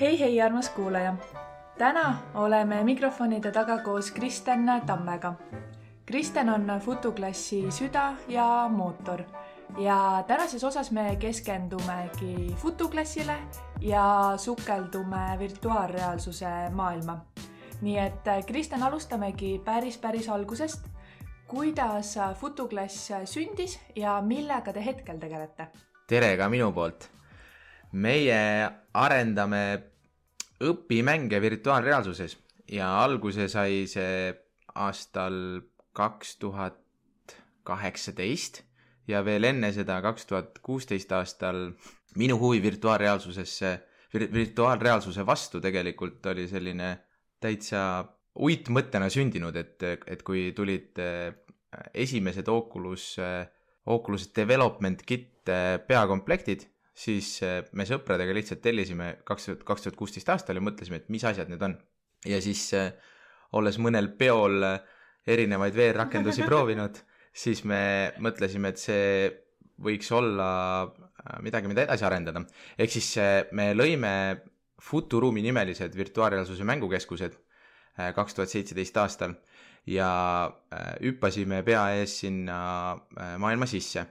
hei, hei, armas kuulaja. täna oleme mikrofonide taga koos Kristen Tammega. Kristen on futuklassi süda ja mootor ja tänases osas me keskendumegi futuklassile ja sukeldume virtuaalreaalsuse maailma. nii et Kristen, alustamegi päris, päris algusest. kuidas futuklass sündis ja millega te hetkel tegelete? tere ka minu poolt meie arendame õpimänge virtuaalreaalsuses ja alguse sai see aastal kaks tuhat kaheksateist ja veel enne seda, kaks tuhat kuusteist aastal minu huvi virtuaalreaalsusesse vir,, virtuaalreaalsuse vastu tegelikult oli selline täitsa uitmõttena sündinud, et, et kui tulid äh, esimesed Oculus, äh, Oculus Development Kit äh, peakomplektid siis äh, me sõpradega lihtsalt tellisime kaks tuhat, kaks tuhat kuusteist aastal ja mõtlesime, et mis asjad need on. ja siis äh, olles mõnel peol äh, erinevaid VR-rakendusi proovinud, siis me mõtlesime, et see võiks olla midagi, mida edasi arendada. ehk siis me lõime Futuruumi nimelised virtuaalreaalsuse mängukeskused kaks tuhat seitseteist aastal ja hüppasime pea ees sinna maailma sisse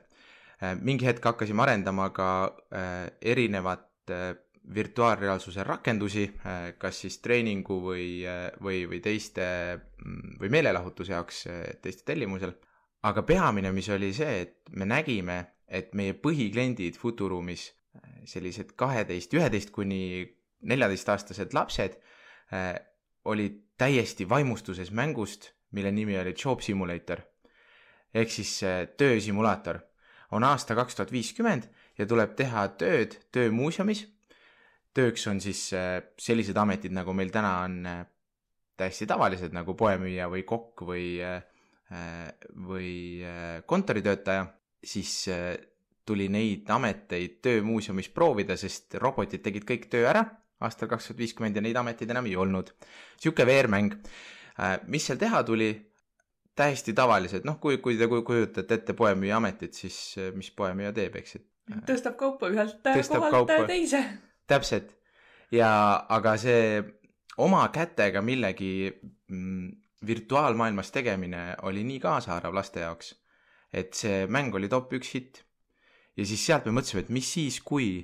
mingi hetk hakkasime arendama ka äh, erinevat äh, virtuaalreaalsuse rakendusi, kas siis treeningu või, või, või teiste mm, või meelelahutuse jaoks teiste tellimusel. aga peamine, mis oli see, et me nägime, et meie põhikliendid Futuruumis, sellised kaheteist, üheteist kuni neljateistaastased lapsed, olid täiesti vaimustuses mängust, mille nimi oli Job Simulator ehk siis töösimulaator on aasta kaks tuhat viiskümmend ja tuleb teha tööd töömuuseumis. tööks on siis äh, sellised ametid, nagu meil täna on äh, täiesti tavalised, nagu poemüüja või kokk või, äh, või kontoritöötaja, siis tuli neid ameteid töömuuseumis proovida, sest robotid tegid kõik töö ära aastal kaks tuhat viiskümmend ja neid ameteid enam ei olnud. sihuke VR-mäng. mis seal teha tuli? Täiesti tavalised, noh, kui, kui te kujutate ette poemüüja ametit, siis mis poemüüja teeb, eks, et. tõstab kaupa ühelt tõstab kohalt kaupa. teise. täpselt ja, aga see oma kätega millegi mm, virtuaalmaailmas tegemine oli nii kaasaarv laste jaoks, et see mäng oli top üks hitt. ja siis sealt me mõtlesime, et mis siis, kui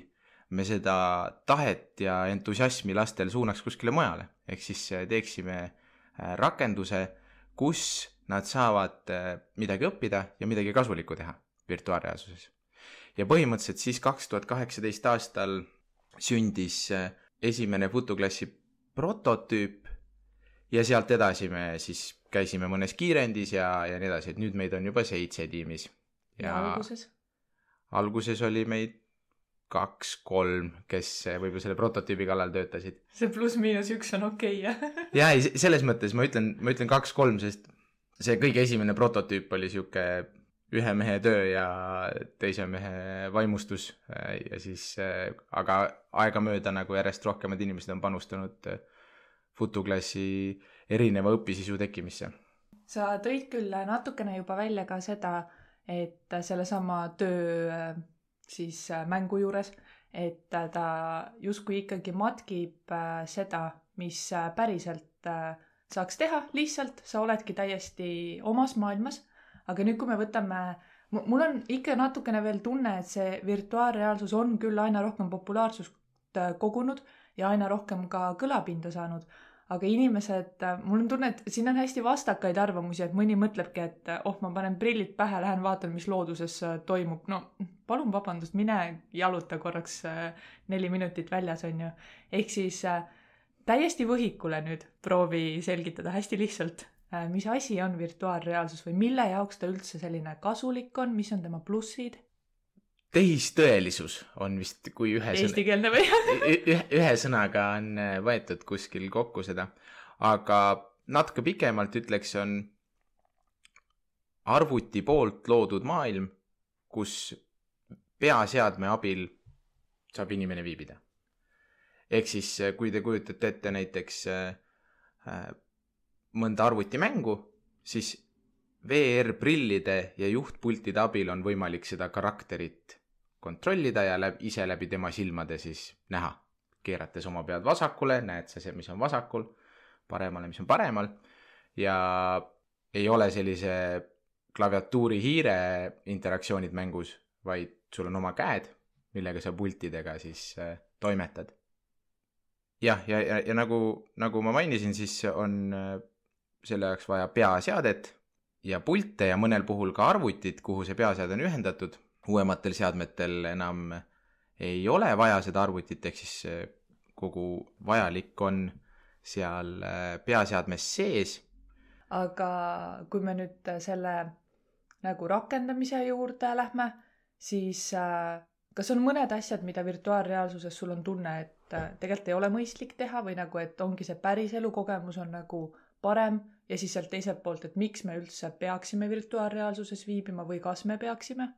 me seda tahet ja entusiasmi lastel suunaks kuskile mujale, ehk siis eh, teeksime eh, rakenduse, kus nad saavad äh, midagi õppida ja midagi kasulikku teha virtuaalreaalsuses. ja põhimõtteliselt siis kaks tuhat kaheksateist aastal sündis äh, esimene Futoklassi prototüüp ja sealt edasi me siis käisime mõnes kiirendis ja, ja nii edasi, et nüüd meid on juba seitse tiimis. ja alguses? alguses oli meid kaks-kolm, kes äh, võib-olla selle prototüübi kallal töötasid. see pluss-miinus üks on okei okay, jah? jaa, ei, selles mõttes ma ütlen, ma ütlen kaks-kolm, sest see kõige esimene prototüüp oli sihuke ühe mehe töö ja teise mehe vaimustus ja siis, aga aegamööda nagu järjest rohkemad inimesed on panustanud Futuklassi erineva õpisisu tekkimisse. sa tõid küll natukene juba välja ka seda, et sellesama töö siis mängu juures, et ta justkui ikkagi matkib seda, mis päriselt saaks teha, lihtsalt sa oledki täiesti omas maailmas. aga nüüd, kui me võtame, mul on ikka natukene veel tunne, et see virtuaalreaalsus on küll aina rohkem populaarsust äh, kogunud ja aina rohkem ka kõlapinda saanud. aga inimesed, äh, mul on tunne, et siin on hästi vastakaid arvamusi, et mõni mõtlebki, et äh, oh, ma panen prillid pähe, lähen vaatan, mis looduses toimub. no palun vabandust, mine jaluta korraks neli minutit väljas, on ju. ehk siis äh, täiesti võhikule nüüd proovi selgitada hästi lihtsalt, äh, mis asi on virtuaalreaalsus või mille jaoks ta üldse selline kasulik on, mis on tema plussid? tehistõelisus on vist, kui ühe eestikeelne või? Ühe, ühe sõnaga on äh, võetud kuskil kokku seda, aga natuke pikemalt ütleks, on arvuti poolt loodud maailm, kus peaseadme abil saab inimene viibida ehk siis, äh, kui te kujutate ette näiteks äh, äh, mõnda arvutimängu, siis VR-prillide ja juhtpultide abil on võimalik seda karakterit kontrollida ja läbi, ise läbi tema silmade siis näha, keerates oma pead vasakule, näed sa see, mis on vasakul, paremale, mis on paremal ja ei ole sellise klaviatuuri hiire interaktsioonid mängus, vaid sul on oma käed, millega sa pultidega siis toimetad. Jah, ja, ja, ja, ja nagu, nagu ma mainisin, siis on äh, selle jaoks vaja peaseadet ja pilte ja mõnel puhul ka arvutit, kuhu see peaseade on ühendatud. uuematel seadmetel enam ei ole vaja seda arvutit, ehk siis äh, kogu vajalik on seal äh, peaseadmes sees. aga kui me nüüd selle nagu rakendamise juurde lähme, siis kas on mõned asjad, mida virtuaalreaalsuses sul on tunne, et tegelikult ei ole mõistlik teha või nagu, et ongi see päris elukogemus on nagu parem ja siis sealt teiselt poolt, et miks me üldse peaksime virtuaalreaalsuses viibima või kas me peaksime?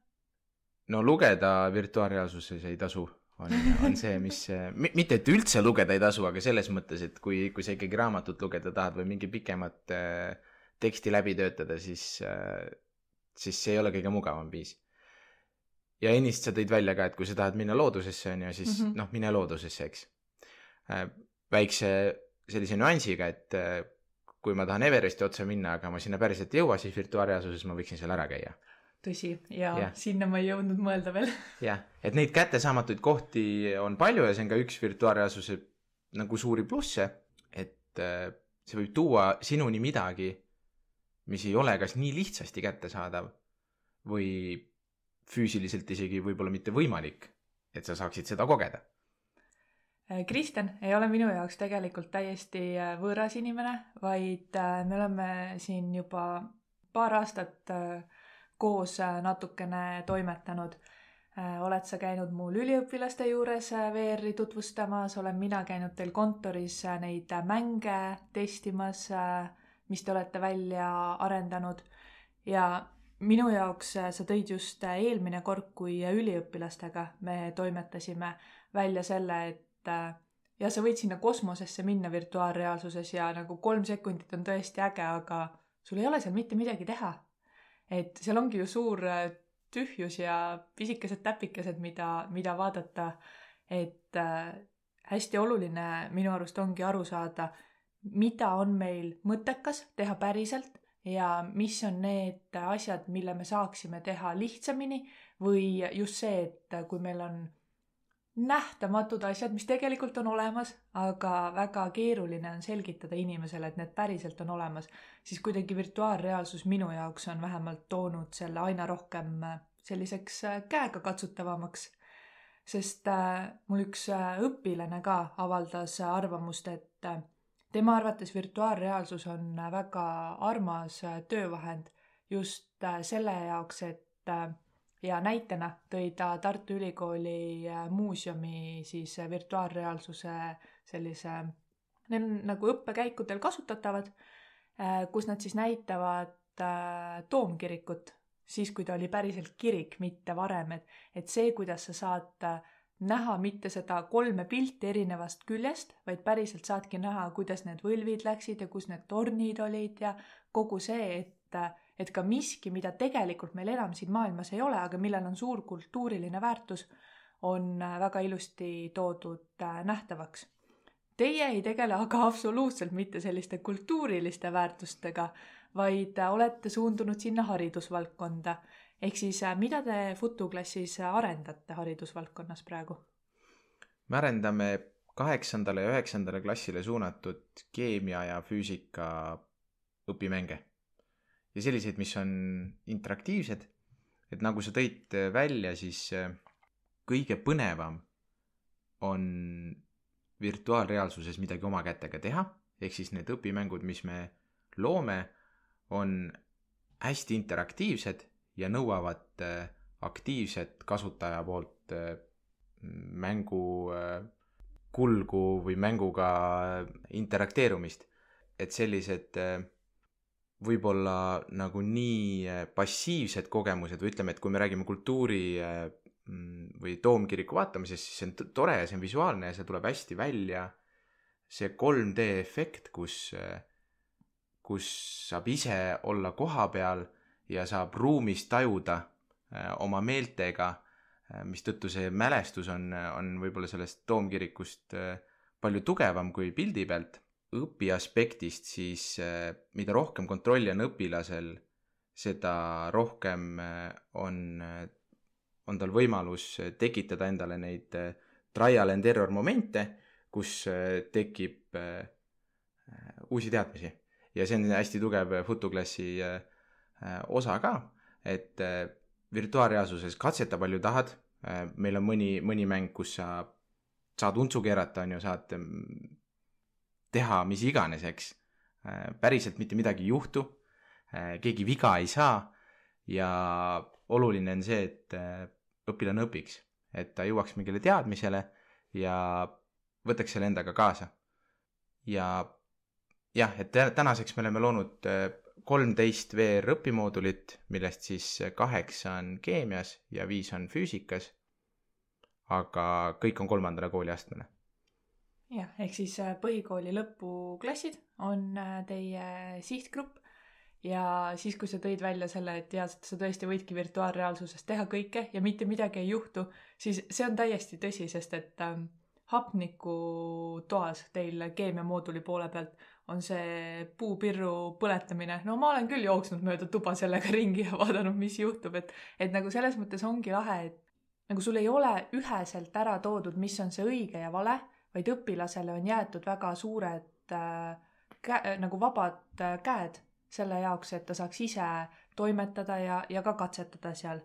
no lugeda virtuaalreaalsuses ei tasu, on, on see, mis, mitte et üldse lugeda ei tasu, aga selles mõttes, et kui, kui sa ikkagi raamatut lugeda tahad või mingi pikemat äh, teksti läbi töötada, siis äh,, siis see ei ole kõige mugavam viis. Ja ennist sa tõid välja ka, et kui sa tahad minna loodusesse, on ju, siis mm -hmm. noh, mine loodusesse, eks äh,. väikse sellise nüansiga, et äh, kui ma tahan Everesti otsa minna, aga ma sinna päriselt ei jõua, siis virtuaalreaalsuses ma võiksin seal ära käia. tõsi, ja sinna ma ei jõudnud mõelda veel. jah, et neid kättesaamatuid kohti on palju ja see on ka üks virtuaalreaalsuse nagu suuri plusse, et äh, see võib tuua sinuni midagi, mis ei ole kas nii lihtsasti kättesaadav või füüsiliselt isegi võib-olla mitte võimalik, et sa saaksid seda kogeda Äh, Kristjan ei ole minu jaoks tegelikult täiesti äh, võõras inimene, vaid äh, me oleme siin juba paar aastat koos natukene toimetanud. oled sa käinud mul üliõpilaste juures VR-i tutvustamas, olen mina käinud teil kontoris neid mänge testimas, mis te olete välja arendanud ja minu jaoks sa tõid just eelmine kord, kui üliõpilastega me toimetasime välja selle, et äh, ja sa võid sinna kosmosesse minna virtuaalreaalsuses ja nagu kolm sekundit on tõesti äge, aga sul ei ole seal mitte midagi teha. et seal ongi ju suur äh, tühjus ja pisikesed täpikesed, mida, mida vaadata. et äh, hästi oluline minu arust ongi aru saada, mida on meil mõttekas teha päriselt ja mis on need asjad, mille me saaksime teha lihtsamini või just see, et kui meil on nähtamatud asjad, mis tegelikult on olemas, aga väga keeruline on selgitada inimesele, et need päriselt on olemas, siis kuidagi virtuaalreaalsus minu jaoks on vähemalt toonud selle aina rohkem äh, selliseks äh, käegakatsutavamaks. sest äh, mul üks õpilane ka avaldas arvamust, et tema arvates virtuaalreaalsus on väga armas töövahend just selle jaoks, et ja näitena tõi ta Tartu Ülikooli äh, muuseumi siis äh, virtuaalreaalsuse sellise, need on nagu õppekäikudel kasutatavad, äh, kus nad siis näitavad toomkirikut, siis kui ta oli päriselt kirik, mitte varem, et, et see, kuidas sa saad näha mitte seda kolme pilti erinevast küljest, vaid päriselt saadki näha, kuidas need võlvid läksid ja kus need tornid olid ja kogu see, et et ka miski, mida tegelikult meil enam siin maailmas ei ole, aga millel on suur kultuuriline väärtus, on väga ilusti toodud äh, nähtavaks. Teie ei tegele aga absoluutselt mitte selliste kultuuriliste väärtustega, vaid äh, olete suundunud sinna haridusvaldkonda. Ehk siis, mida te Futuklassis arendate haridusvaldkonnas praegu? me arendame kaheksandale ja üheksandale klassile suunatud keemia ja füüsika õpimänge ja selliseid, mis on interaktiivsed. et nagu sa tõid välja, siis äh, kõige põnevam on virtuaalreaalsuses midagi oma kätega teha, ehk siis need õpimängud, mis me loome, on hästi interaktiivsed ja nõuavad äh, aktiivset kasutaja poolt äh, mängu kulgu või mänguga interakteerumist. et sellised võib-olla nagu nii äh, passiivsed kogemused või ütleme, et kui me räägime kultuuri äh, mm, või toomkiriku vaatamisest, siis see on tore ja see on visuaalne ja see tuleb hästi välja. see 3D efekt, kus, äh, kus saab ise olla kohapeal ja saab ruumis tajuda oma meeltega mistõttu see mälestus on, on võib-olla sellest toomkirikust palju tugevam kui pildi pealt. õpi aspektist siis, mida rohkem kontrolli on õpilasel, seda rohkem on, on tal võimalus tekitada endale neid trial and error momente, kus tekib uusi teadmisi ja see on hästi tugev FutuClassi osa ka, et virtuaalreaalsuses katseta palju tahad. Äh, meil on mõni, mõni mäng, kus sa saad untsu keerata, on ju, saad mm, teha mis iganes, eks. Äh, päriselt mitte midagi ei juhtu. Äh, keegi viga ei saa. ja oluline on see, et õpilane õpiks, et ta jõuaks mingile teadmisele ja võtaks selle endaga kaasa. ja jah, et tänaseks me oleme loonud kolmteist VR õpimoodulit, millest siis kaheksa on keemias ja viis on füüsikas. aga kõik on kolmandale kooliastmele. jah, ehk siis äh, põhikooli lõpuklassid on äh, teie sihtgrupp ja siis, kui sa tõid välja selle, et jaa, sa tõesti võidki virtuaalreaalsuses teha kõike ja mitte midagi ei juhtu, siis see on täiesti tõsi, sest et ähm, hapnikutoas teil keemiamooduli poole pealt on see puupirru põletamine, no ma olen küll jooksnud mööda tuba sellega ringi ja vaadanud, mis juhtub, et, et nagu selles mõttes ongi lahe, et nagu sul ei ole üheselt ära toodud, mis on see õige ja vale, vaid õpilasele on jäetud väga suured äh, kä-, nagu vabad äh, käed selle jaoks, et ta saaks ise toimetada ja, ja ka katsetada seal.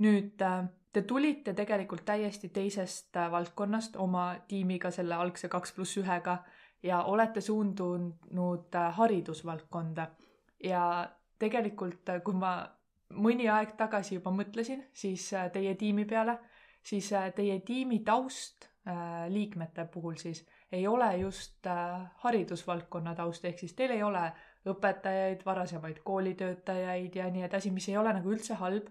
nüüd äh, te tulite tegelikult täiesti teisest äh, valdkonnast oma tiimiga, selle algse kaks pluss ühega ja olete suundunud äh, haridusvaldkonda. Ja tegelikult, äh, kui ma mõni aeg tagasi juba mõtlesin, siis äh, teie tiimi peale, siis teie tiimi taust liikmete puhul siis ei ole just haridusvaldkonna taust, ehk siis teil ei ole õpetajaid, varasemaid koolitöötajaid ja nii edasi, mis ei ole nagu üldse halb,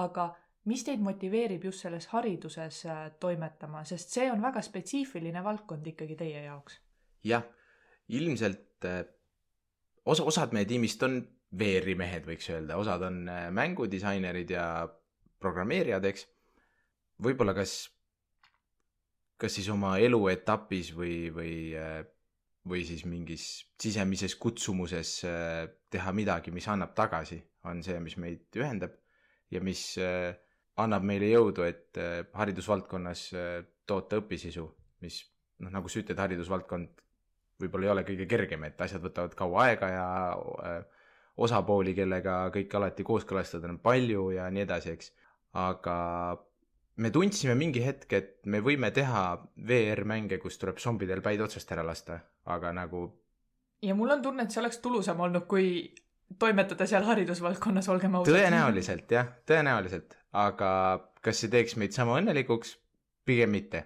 aga mis teid motiveerib just selles hariduses toimetama, sest see on väga spetsiifiline valdkond ikkagi teie jaoks jah, ilmselt äh, osa, osad meie tiimist on VR-i mehed, võiks öelda, osad on äh, mängudisainerid ja programmeerijad, eks. võib-olla kas, kas siis oma eluetapis või, või, äh, või siis mingis sisemises kutsumuses teha midagi, mis annab tagasi, on see, mis meid ühendab ja mis annab meile jõudu, et haridusvaldkonnas toota õpisisu, mis noh, nagu sa ütled, haridusvaldkond võib-olla ei ole kõige kergem, et asjad võtavad kaua aega ja äh, osapooli, kellega kõike alati kooskõlastada on palju ja nii edasi, eks. aga me tundsime mingi hetk, et me võime teha VR-mänge, kus tuleb zombidel päid otsast ära lasta, aga nagu. ja mul on tunne, et see oleks tulusam olnud, kui toimetada seal haridusvaldkonnas, olgem ausad. tõenäoliselt jah, tõenäoliselt, aga kas see teeks meid sama õnnelikuks? pigem mitte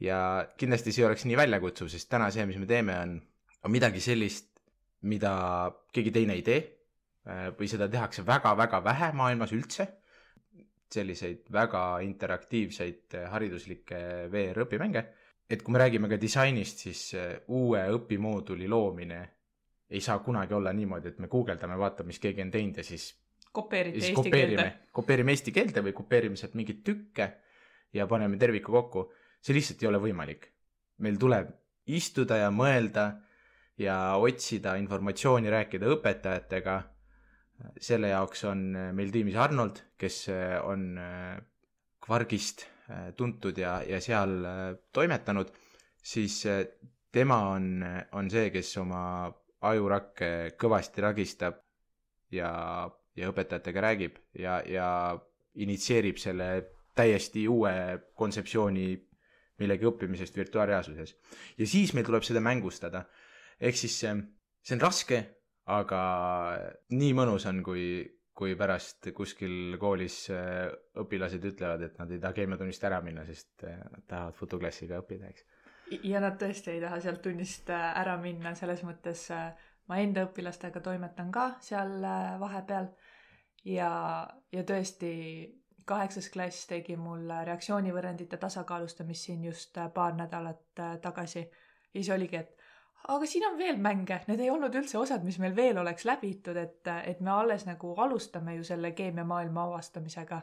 ja kindlasti see ei oleks nii väljakutsuv, sest täna see, mis me teeme, on, on midagi sellist, mida keegi teine ei tee äh, või seda tehakse väga-väga vähe maailmas üldse. selliseid väga interaktiivseid äh, hariduslikke VR-õpimänge. et kui me räägime ka disainist, siis äh, uue õpimooduli loomine ei saa kunagi olla niimoodi, et me guugeldame, vaatame, mis keegi on teinud ja siis kopeerite eesti kopeerime, keelde. kopeerime eesti keelde või kopeerime sealt mingeid tükke ja paneme terviku kokku see lihtsalt ei ole võimalik. meil tuleb istuda ja mõelda ja otsida informatsiooni, rääkida õpetajatega. selle jaoks on meil tiimis Arnold, kes on Kvargist tuntud ja, ja seal toimetanud, siis tema on, on see, kes oma ajurakke kõvasti ragistab ja, ja õpetajatega räägib ja, ja initsieerib selle täiesti uue kontseptsiooni millegi õppimisest virtuaalreaalsuses. ja siis meil tuleb seda mängustada. ehk siis see, see on raske, aga nii mõnus on, kui, kui pärast kuskil koolis äh, õpilased ütlevad, et nad ei taha keemiatunnist ära minna, sest äh, nad tahavad fotoklassiga õppida, eks. ja nad tõesti ei taha sealt tunnist äh, ära minna, selles mõttes ma enda õpilastega toimetan ka seal vahepeal ja, ja tõesti kaheksas klass tegi mul reaktsioonivõrrandite tasakaalustamist siin just äh, paar nädalat äh, tagasi. ja siis oligi, et aga siin on veel mänge, need ei olnud üldse osad, mis meil veel oleks läbitud, et, et me alles nagu alustame ju selle keemiamaailma avastamisega.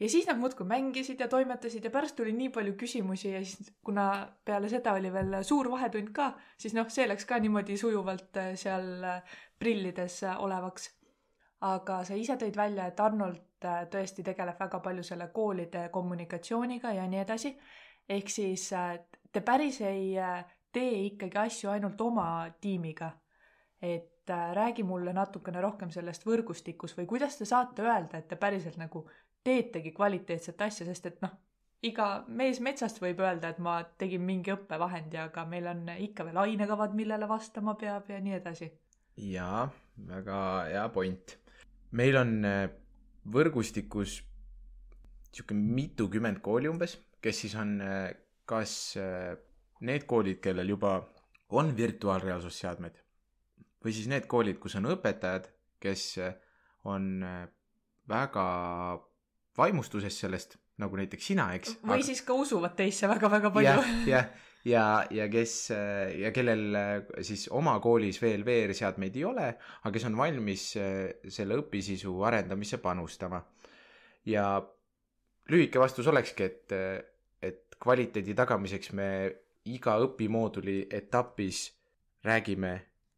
ja siis nad muudkui mängisid ja toimetasid ja pärast tuli nii palju küsimusi ja siis kuna peale seda oli veel suur vahetund ka, siis noh, see läks ka niimoodi sujuvalt äh, seal äh, prillides äh, olevaks. aga sa ise tõid välja, et Arnold tõesti tegeleb väga palju selle koolide kommunikatsiooniga ja nii edasi. ehk siis te päris ei tee ikkagi asju ainult oma tiimiga. et räägi mulle natukene rohkem sellest võrgustikus või kuidas te saate öelda, et te päriselt nagu teetegi kvaliteetset asja, sest et noh, iga mees metsast võib öelda, et ma tegin mingi õppevahendi, aga meil on ikka veel ainekavad, millele vastama peab ja nii edasi. jaa, väga hea point. meil on äh, võrgustikus niisugune mitukümmend kooli umbes, kes siis on äh, kas äh, need koolid, kellel juba on virtuaalreaalsusseadmed või siis need koolid, kus on õpetajad, kes on väga vaimustuses sellest, nagu näiteks sina, eks. või aga... siis ka usuvad teisse väga-väga palju ja,. jah, ja, ja kes ja kellel siis oma koolis veel VR-seadmeid ei ole, aga kes on valmis selle õpisisu arendamisse panustama. ja lühike vastus olekski, et, et kvaliteedi tagamiseks me iga õpimooduli etapis räägime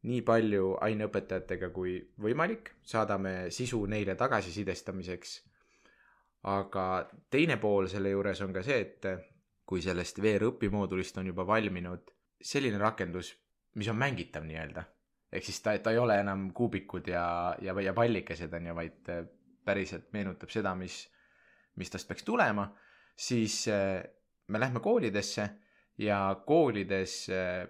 nii palju aineõpetajatega kui võimalik, saadame sisu neile tagasisidestamiseks aga teine pool selle juures on ka see, et kui sellest VR õpimoodulist on juba valminud selline rakendus, mis on mängitav nii-öelda, ehk siis ta, ta ei ole enam kuubikud ja, ja, ja pallikesed on ju, vaid päriselt meenutab seda, mis, mis tast peaks tulema, siis eh, me lähme koolidesse ja koolides eh,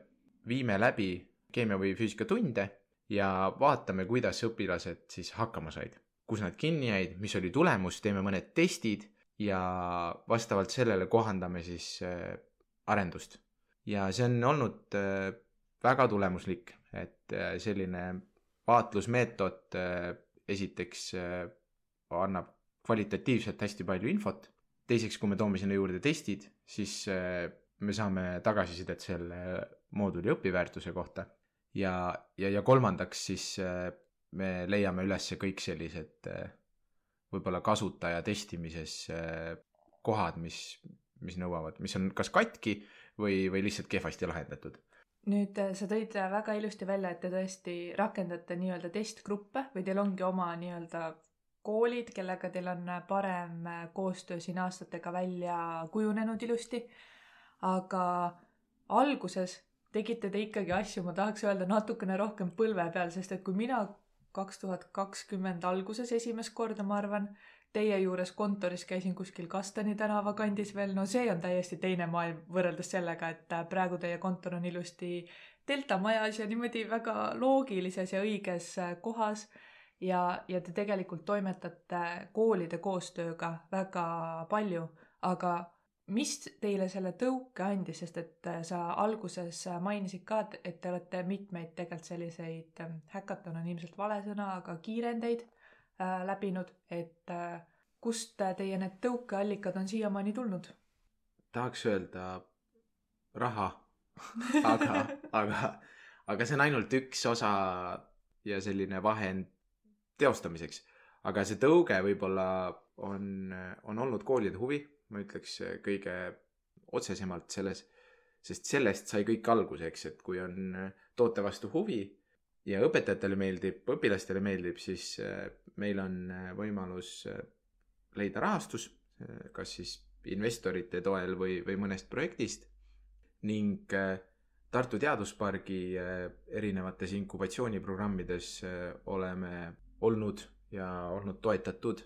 viime läbi keemia või füüsikatunde ja vaatame, kuidas õpilased siis hakkama said. Kus nad kinni jäid, mis oli tulemus, teeme mõned testid ja vastavalt sellele kohandame siis äh, arendust. ja see on olnud äh, väga tulemuslik, et äh, selline vaatlusmeetod esiteks annab kvalitatiivselt hästi palju infot, teiseks, kui me toome sinna juurde testid, siis me saame tagasisidet selle mooduli õpiväärtuse kohta ja, ja, ja kolmandaks siis me leiame üles kõik sellised äh, võib-olla kasutaja testimises äh, kohad, mis, mis nõuavad, mis on kas katki või, või lihtsalt kehvasti lahendatud. nüüd äh, sa tõid väga ilusti välja, et te tõesti rakendate nii-öelda testgruppe või teil ongi oma nii-öelda koolid, kellega teil on parem koostöö siin aastatega välja kujunenud ilusti. aga alguses tegite te ikkagi asju, ma tahaks öelda, natukene rohkem põlve peal, sest et kui mina kaks tuhat kakskümmend alguses esimest korda, ma arvan, teie juures kontoris käisin kuskil Kastani tänava kandis veel, no see on täiesti teine maailm võrreldes sellega, et äh, praegu teie kontor on ilusti delta majas ja niimoodi väga loogilises ja õiges äh, kohas. Ja, ja te tegelikult toimetate koolide koostööga väga palju, aga mis teile selle tõuke andis, sest et äh, sa alguses äh, mainisid ka, et te olete mitmeid tegelikult selliseid ähm, häkaton on ilmselt vale sõna, aga kiirendeid äh, läbinud, et äh, kust teie need tõukeallikad on siiamaani tulnud? tahaks öelda raha aga aga, aga see on ainult üks osa ja selline vahend teostamiseks. aga see tõuge võib-olla on, on olnud koolide huvi ma ütleks eh, kõige otsesemalt selles, sest sellest sai kõik alguse, eks, et kui on eh, toote vastu huvi ja õpetajatele meeldib, õpilastele meeldib, siis eh, meil on võimalus leida rahastus, kas siis investorite toel või, või mõnest projektist ning Tartu Teaduspargi erinevates inkubatsiooniprogrammides oleme olnud ja olnud toetatud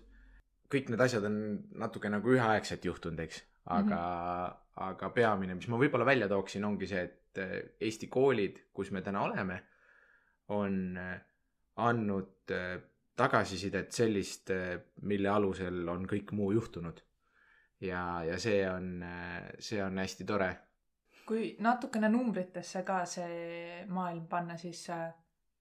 kõik need asjad on natuke nagu üheaegselt juhtunud, eks, aga mm, -hmm. aga peamine, mis ma võib-olla välja tooksin, ongi see, et eh, Eesti koolid, kus me täna oleme, on eh, andnud eh, tagasisidet sellist, mille alusel on kõik muu juhtunud. ja, ja see on, see on hästi tore. kui natukene numbritesse ka see maailm panna, siis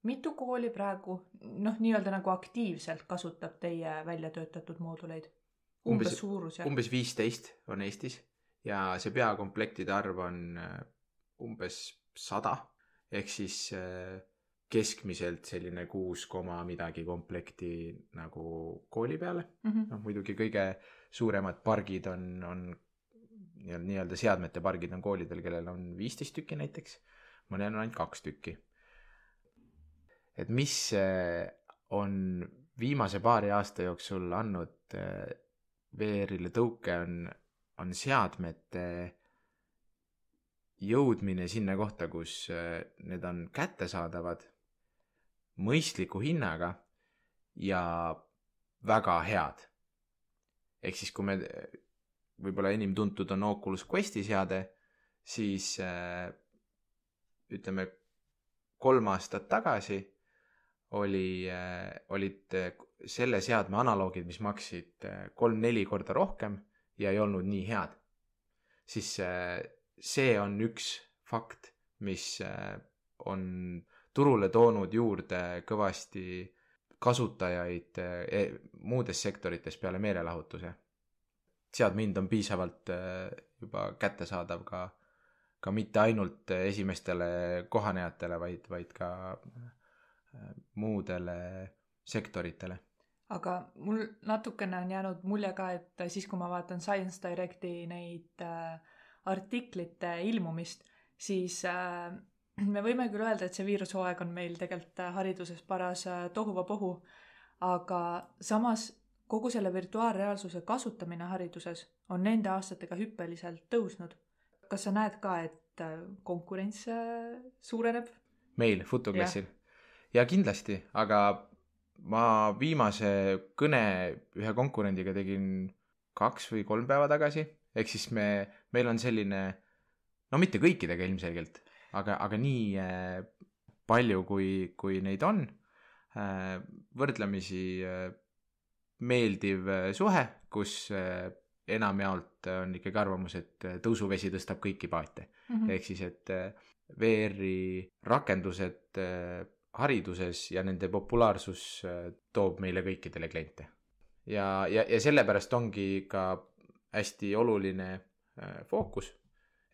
mitu kooli praegu noh, nii-öelda nagu aktiivselt kasutab teie välja töötatud mooduleid? umbes suurusjärk? umbes viisteist on Eestis ja see peakomplektide arv on äh, umbes sada ehk siis äh, keskmiselt selline kuus koma midagi komplekti nagu kooli peale mm -hmm. noh, muidugi kõige suuremad pargid on, on nii- nii-öelda seadmete pargid on koolidel, kellel on viisteist tükki näiteks, mõnel on ainult kaks tükki. Et mis eh, on viimase paari aasta jooksul andnud eh, VR-ile tõuke, on, on seadmete jõudmine sinna kohta, kus eh, need on kättesaadavad mõistliku hinnaga ja väga head. ehk siis, kui me võib-olla enim tuntud on Oculus Questi seade, siis ütleme kolm aastat tagasi oli äh,, olid äh, selle seadme analoogid, mis maksid äh, kolm-neli korda rohkem ja ei olnud nii head. siis see on üks fakt, mis on turule toonud juurde kõvasti kasutajaid eh, muudes sektorites peale meelelahutuse. seadme hind on piisavalt juba kättesaadav ka, ka mitte ainult esimestele kohanejatele, vaid, vaid ka muudele sektoritele. aga mul natukene on jäänud mulje ka, et siis, kui ma vaatan Science Directi neid äh, artiklite ilmumist, siis äh, me võime küll öelda, et see viirushooaeg on meil tegelikult äh, hariduses paras tohuvapohu, aga samas kogu selle virtuaalreaalsuse kasutamine hariduses on nende aastatega hüppeliselt tõusnud. kas sa näed ka, et konkurents suureneb? meil Futoklassil ja kindlasti, aga ma viimase kõne ühe konkurendiga tegin kaks või kolm päeva tagasi, ehk siis me, meil on selline, no mitte kõikidega ilmselgelt, aga, aga nii äh, palju, kui, kui neid on äh,, võrdlemisi äh, meeldiv suhe, kus enamjaolt on ikkagi arvamus, et tõusuvesi tõstab kõiki paate. ehk siis, et VR-i rakendused hariduses ja nende populaarsus äh, toob meile kõikidele kliente. ja, ja, ja sellepärast ongi ka hästi oluline äh, fookus,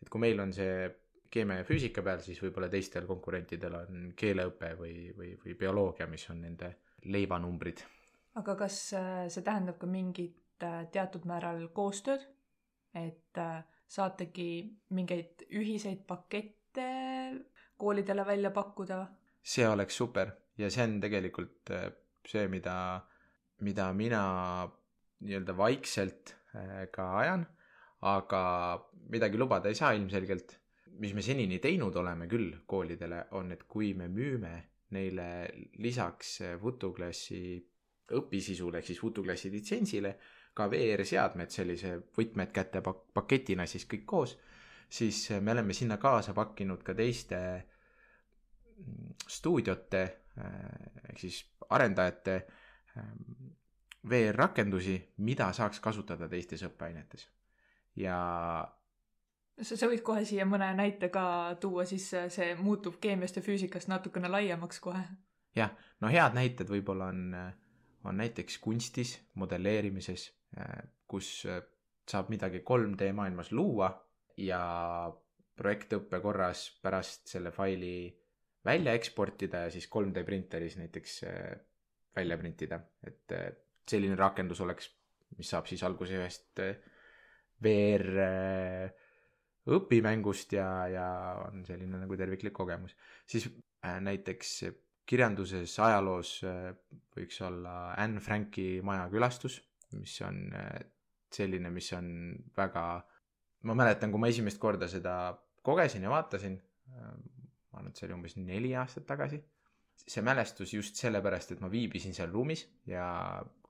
et kui meil on see keemia ja füüsika peal, siis võib-olla teistel konkurentidel on keeleõpe või, või, või bioloogia, mis on nende leivanumbrid. aga kas äh, see tähendab ka mingit teatud määral koostööd, et saategi mingeid ühiseid pakette koolidele välja pakkuda? See oleks super ja see on tegelikult äh, see, mida, mida mina nii-öelda vaikselt äh, ka ajan, aga midagi lubada ei saa ilmselgelt. mis me senini teinud oleme küll koolidele, on, et kui me müüme neile lisaks äh, Futoklassi õpisisule ehk siis Futoklassi litsentsile ka VR-seadmed sellise võtmed kätte pak- paketina siis kõik koos, siis äh, me oleme sinna kaasa pakkinud ka teiste mm, stuudiote äh, ehk siis arendajate ähm, VR-rakendusi, mida saaks kasutada teistes õppeainetes. ja sa, sa võid kohe siia mõne näite ka tuua, siis äh, see muutub keemiast ja füüsikast natukene laiemaks kohe. jah, no head näited võib-olla on, on näiteks kunstis, modelleerimises, kus äh, saab midagi 3D maailmas luua ja projektõppe korras pärast selle faili välja eksportida ja siis 3D printeris näiteks äh, välja printida, et äh, selline rakendus oleks, mis saab siis alguse ühest äh, VR õpimängust ja, ja on selline nagu terviklik kogemus. siis näiteks kirjanduses, ajaloos võiks olla Anne Franki maja külastus, mis on selline, mis on väga, ma mäletan, kui ma esimest korda seda kogesin ja vaatasin, ma arvan, et see oli umbes neli aastat tagasi, see mälestus just sellepärast, et ma viibisin seal ruumis ja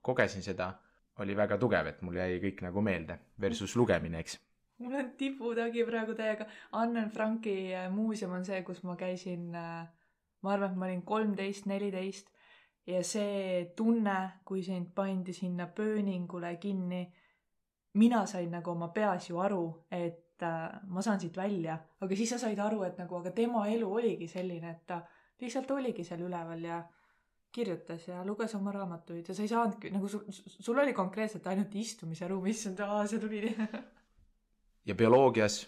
kogesin seda, oli väga tugev, et mul jäi kõik nagu meelde versus lugemine, eks. Mul on tiputagi praegu täiega. Anne Franki äh, muuseum on see, kus ma käisin, ma arvan, et ma olin kolmteist, neliteist. Ja see tunne, kui sind pandi sinna pööningule kinni, mina sain nagu oma peas ju aru, et äh, ma saan siit välja, aga siis sa said aru, et nagu, aga tema elu oligi selline, et ta lihtsalt oligi seal üleval ja kirjutas ja luges oma raamatuid ja sa ei saanudki nagu sul, sul oli konkreetselt ainult istumise ruum, issand, see tuli. Ja bioloogias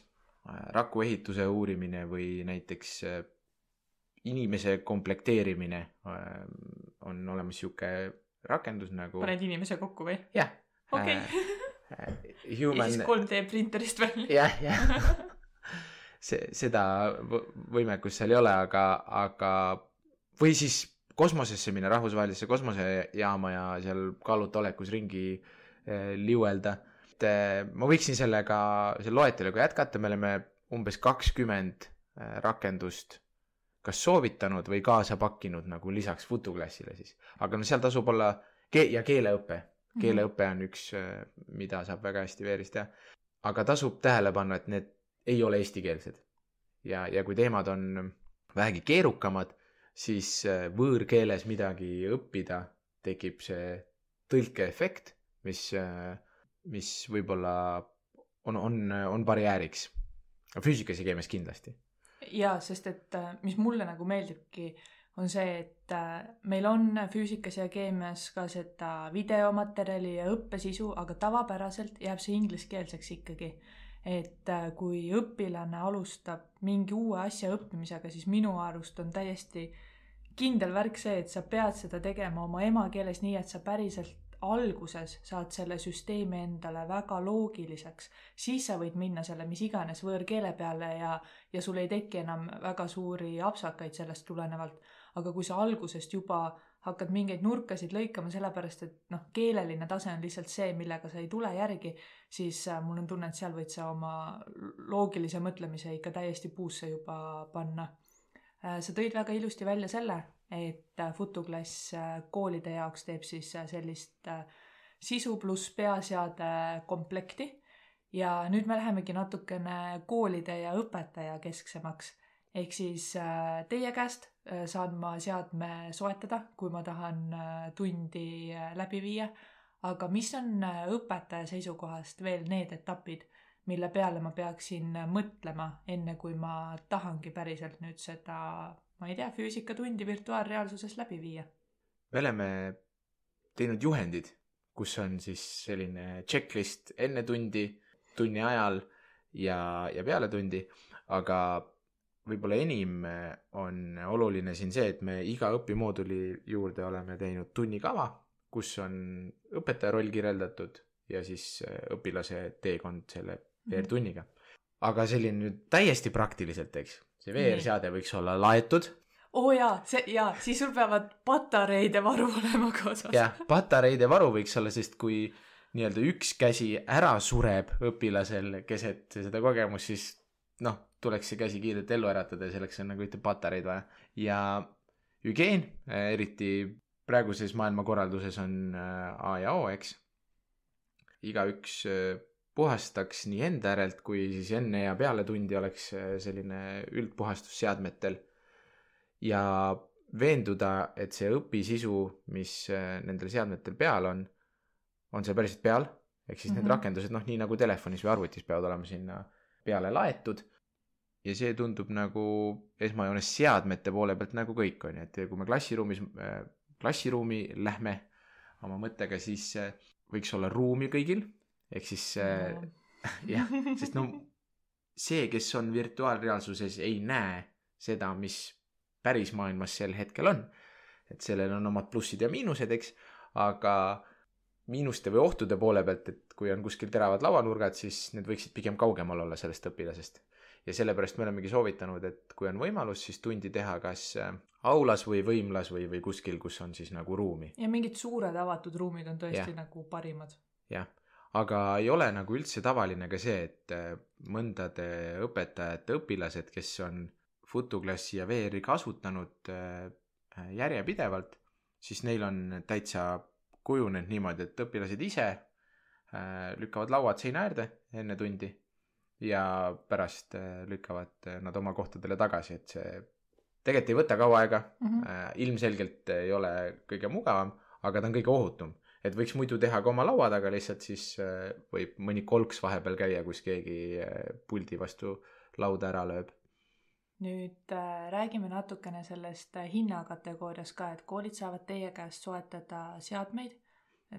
äh, rakuehituse uurimine või näiteks äh, inimese komplekteerimine on olemas sihuke rakendus nagu paned inimese kokku või? jah. Okei äh, ja Human siis 3D printerist välja. jah, jah. see, seda võ- võimekust seal ei ole, aga, aga või siis kosmosesse minna, rahvusvahelisse kosmosejaama ja seal kaaluta olekus ringi eh, liuelda. et eh, ma võiksin sellega, selle loeteluga jätkata, me oleme umbes kakskümmend rakendust kas soovitanud või kaasa pakkinud nagu lisaks Futuklassile siis, aga no seal tasub olla ke- ja keeleõpe keeleõpe on üks, mida saab väga hästi veeris teha. aga tasub tähele panna, et need ei ole eestikeelsed. ja, ja kui teemad on vähegi keerukamad, siis äh, võõrkeeles midagi õppida tekib see tõlkeefekt, mis, mis võib-olla on, on, on barjääriks. füüsikas ja keemias kindlasti. jaa, sest et äh, mis mulle nagu meeldibki, on see, et äh, meil on füüsikas ja keemias ka seda videomaterjali ja õppesisu, aga tavapäraselt jääb see ingliskeelseks ikkagi. et äh, kui õpilane alustab mingi uue asja õppimisega, siis minu arust on täiesti kindel värk see, et sa pead seda tegema oma emakeeles, nii et sa päriselt alguses saad selle süsteemi endale väga loogiliseks, siis sa võid minna selle mis iganes võõrkeele peale ja ja sul ei teki enam väga suuri apsakaid sellest tulenevalt. Aga kui sa algusest juba hakkad mingeid nurkasid lõikama, sellepärast et noh, keeleline tase on lihtsalt see, millega sa ei tule järgi, siis äh, mul on tunne, et seal võid sa oma loogilise mõtlemise ikka täiesti puusse juba panna. sa tõid väga ilusti välja selle, et äh, Futuklass äh, koolide jaoks teeb siis äh, sellist äh, sisu pluss peaseade komplekti ja nüüd me lähemegi natukene koolide ja õpetaja kesksemaks. Ehk siis äh, teie käest äh, saan ma seadme soetada, kui ma tahan äh, tundi läbi viia. aga mis on õpetaja seisukohast veel need etapid, mille peale ma peaksin mõtlema, enne kui ma tahangi päriselt nüüd seda, ma ei tea, füüsikatundi virtuaalreaalsuses läbi viia? me oleme teinud juhendid, kus on siis selline checklist enne tundi, tunni ajal ja, ja peale tundi, aga võib-olla enim on oluline siin see, et me iga õpimooduli juurde oleme teinud tunnikava, kus on õpetaja roll kirjeldatud ja siis äh, õpilase teekond selle VR-tunniga. aga selline nüüd täiesti praktiliselt, eks, see VR-seade võiks olla laetud oo oh jaa, see jaa, siis sul peavad patareide varu olema kaasas. jah, patareide varu võiks olla, sest kui nii-öelda üks käsi ära sureb õpilasel keset seda kogemust, siis noh, tuleks see käsi kiirelt ellu äratada ja selleks on nagu ühte patareid vaja. ja hügieen, eriti praeguses maailmakorralduses on äh, A ja O, eks. igaüks äh, puhastaks nii enda järelt kui siis enne ja peale tundi oleks äh, selline üldpuhastus seadmetel ja veenduda, et see õpisisu, mis äh, nendel seadmetel peal on, on seal päriselt peal, ehk siis mm -hmm. Mhm. need rakendused, noh, nii nagu telefonis või arvutis peavad olema sinna peale laetud. Ja see tundub nagu esmajoones seadmete poole pealt nagu kõik on ju, et kui me klassiruumis, klassiruumi lähme oma mõttega, siis äh, võiks olla ruumi kõigil, ehk siis äh, jah, sest no see, kes on virtuaalreaalsuses, ei näe seda, mis päris maailmas sel hetkel on. et sellel on omad plussid ja miinused, eks, aga miinuste või ohtude poole pealt, et kui on kuskil teravad lauanurgad, siis need võiksid pigem kaugemal olla sellest õpilasest. Ja sellepärast me olemegi soovitanud, et kui on võimalus, siis tundi teha kas äh, aulas või võimlas või, või kuskil, kus on siis nagu ruumi. ja mingid suured avatud ruumid on tõesti ja. nagu parimad. jah, aga ei ole nagu üldse tavaline ka see, et äh, mõndade õpetajate õpilased, kes on Futuklassi ja VR-i kasutanud äh, järjepidevalt, siis neil on täitsa kujunenud niimoodi, et õpilased ise lükkavad lauad seina äärde enne tundi ja pärast äh, lükkavad äh, nad oma kohtadele tagasi, et see tegelikult ei võta kaua aega Mhm. äh, ilmselgelt ei ole kõige mugavam, aga ta on kõige ohutum. et võiks muidu teha ka oma laua taga, lihtsalt siis võib mõni kolks vahepeal käia, kus keegi puldi vastu lauda ära lööb. nüüd räägime natukene sellest hinnakategooriast ka, et koolid saavad teie käest soetada seadmeid.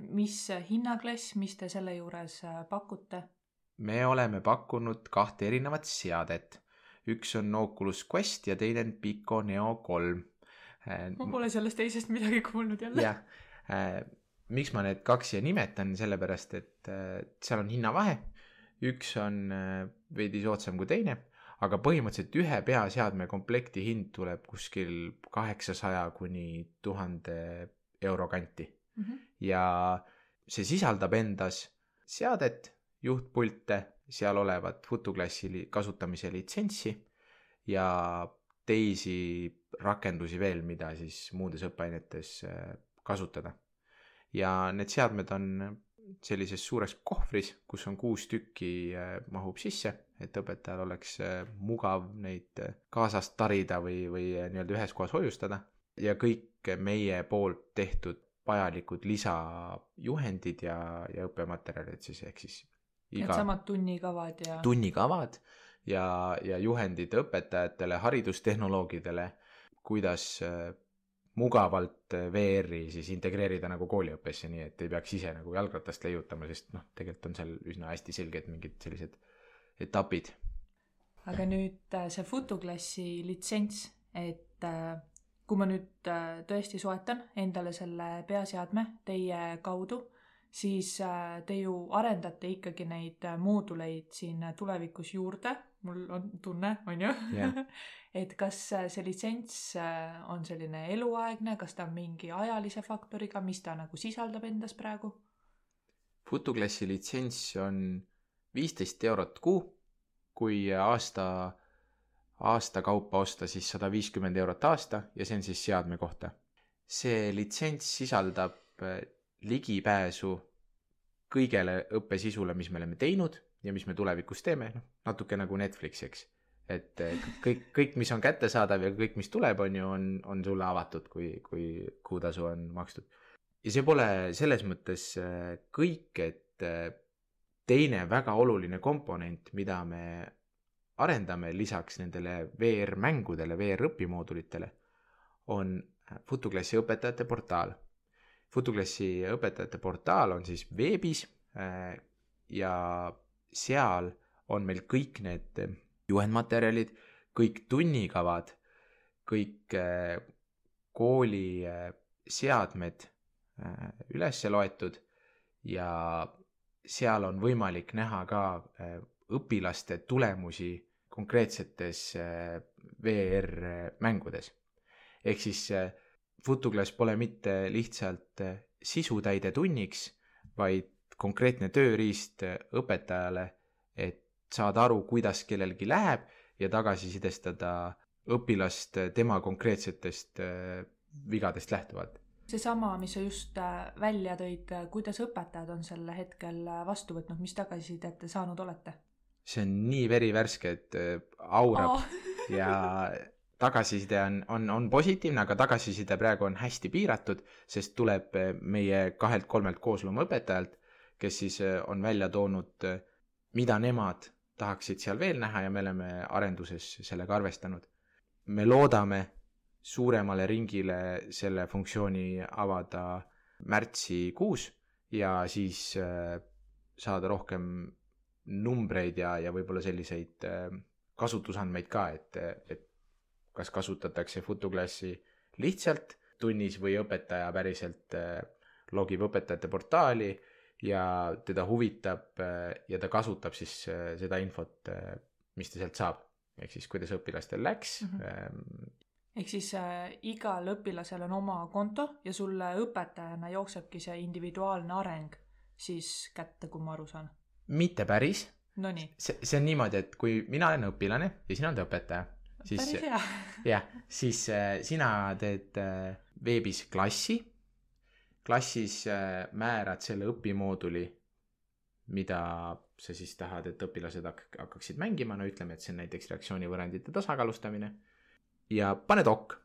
mis hinnaklass, mis te selle juures pakute? Me oleme pakkunud kahte erinevat seadet. üks on Oculus Quest ja teine on Pico Neo kolm. ma pole sellest teisest midagi kuulnud jälle. jah, miks ma need kaks siia nimetan, sellepärast et seal on hinnavahe. üks on veidi soodsam kui teine aga põhimõtteliselt ühe peaseadme komplekti hind tuleb kuskil kaheksasaja kuni tuhande euro kanti mm. -hmm. ja see sisaldab endas seadet, juhtpulte, seal olevat Photoklassi kasutamise litsentsi ja teisi rakendusi veel, mida siis muudes õppeainetes äh, kasutada. ja need seadmed on sellises suures kohvris, kus on kuus tükki, äh, mahub sisse et õpetajal oleks äh, mugav neid kaasas tarida või, või nii-öelda ühes kohas hoiustada ja kõik meie poolt tehtud vajalikud lisajuhendid ja, ja õppematerjalid siis ehk siis iga needsamad tunnikavad ja tunnikavad ja, ja juhendid õpetajatele, haridustehnoloogidele, kuidas mugavalt VR-i siis integreerida nagu kooliõppesse, nii et ei peaks ise nagu jalgratast leiutama, sest noh, tegelikult on seal üsna hästi selged mingid sellised etapid. aga nüüd äh, see Photoklassi litsents, et äh, kui ma nüüd äh, tõesti soetan endale selle peaseadme teie kaudu, siis te ju arendate ikkagi neid mooduleid siin tulevikus juurde, mul on tunne, on ju yeah. et kas see litsents on selline eluaegne, kas ta on mingi ajalise faktoriga, mis ta nagu sisaldab endas praegu? Photoklassi litsents on viisteist eurot kuu, kui aasta, aasta kaupa osta, siis sada viiskümmend eurot aasta ja see on siis seadme kohta. see litsents sisaldab äh, ligipääsu kõigele õppesisule, mis me oleme teinud ja mis me tulevikus teeme, noh, natuke nagu Netflix, eks. et äh, kõik, kõik, mis on kättesaadav ja kõik, mis tuleb, on ju, on, on sulle avatud, kui, kui kuutasu on makstud. ja see pole selles mõttes äh, kõik, et teine väga oluline komponent, mida me arendame lisaks nendele VR-mängudele, VR-õpimoodulitele, on Futuklassi õpetajate portaal. Futuklassi õpetajate portaal on siis veebis äh, ja seal on meil kõik need juhendmaterjalid, kõik tunnikavad, kõik äh, kooli äh, seadmed üles loetud ja seal on võimalik näha ka õpilaste tulemusi konkreetsetes äh, VR-mängudes. ehk siis Futuklass äh, pole mitte lihtsalt sisutäide tunniks, vaid konkreetne tööriist õpetajale, et saada aru, kuidas kellelgi läheb ja tagasisidestada õpilast tema konkreetsetest vigadest lähtuvalt seesama, mis sa just välja tõid, kuidas õpetajad on selle hetkel vastu võtnud, mis tagasisidet te saanud olete? see on nii verivärske, et aurab oh. ja tagasiside on, on, on positiivne, aga tagasiside praegu on hästi piiratud, sest tuleb meie kahelt-kolmelt koosloomõpetajalt, kes siis on välja toonud, mida nemad tahaksid seal veel näha ja me oleme arenduses sellega arvestanud. me loodame suuremale ringile selle funktsiooni avada märtsikuus ja siis saada rohkem numbreid ja, ja võib-olla selliseid kasutusandmeid ka, et, et kas kasutatakse Futoklassi lihtsalt tunnis või õpetaja päriselt äh, logib õpetajate portaali ja teda huvitab ja ta kasutab siis seda infot, mis ta sealt saab. ehk siis, kuidas õpilastel läks mm, -hmm ehk siis äh, igal õpilasel on oma konto ja sulle õpetajana jooksebki see individuaalne areng siis kätte, kui ma aru saan? mitte päris. Nonii. see, see on niimoodi, et kui mina olen õpilane ja sina oled õpetaja, siis jah, siis äh, sina teed äh, veebis klassi, klassis äh, määrad selle õpimooduli, mida sa siis tahad, et õpilased hak-, hakkaksid mängima, no ütleme, et see on näiteks reaktsioonivõrrandite tasakaalustamine ja paned ok.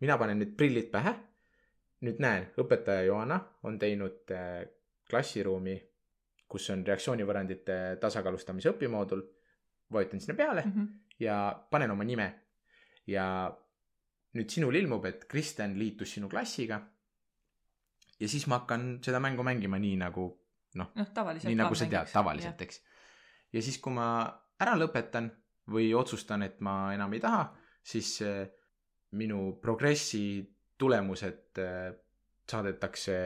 mina panen nüüd prillid pähe. nüüd näen, õpetaja Joana on teinud klassiruumi, kus on reaktsioonivõrrandite tasakaalustamise õpimoodul. vajutan sinna peale mm -hmm. ja panen oma nime. Ja nüüd sinul ilmub, et Kristjan liitus sinu klassiga. ja siis ma hakkan seda mängu mängima nii nagu noh no,, nii nagu sa tead, tavaliselt, eks. ja siis, kui ma ära lõpetan, või otsustan, et ma enam ei taha, siis äh, minu progressi tulemused äh, saadetakse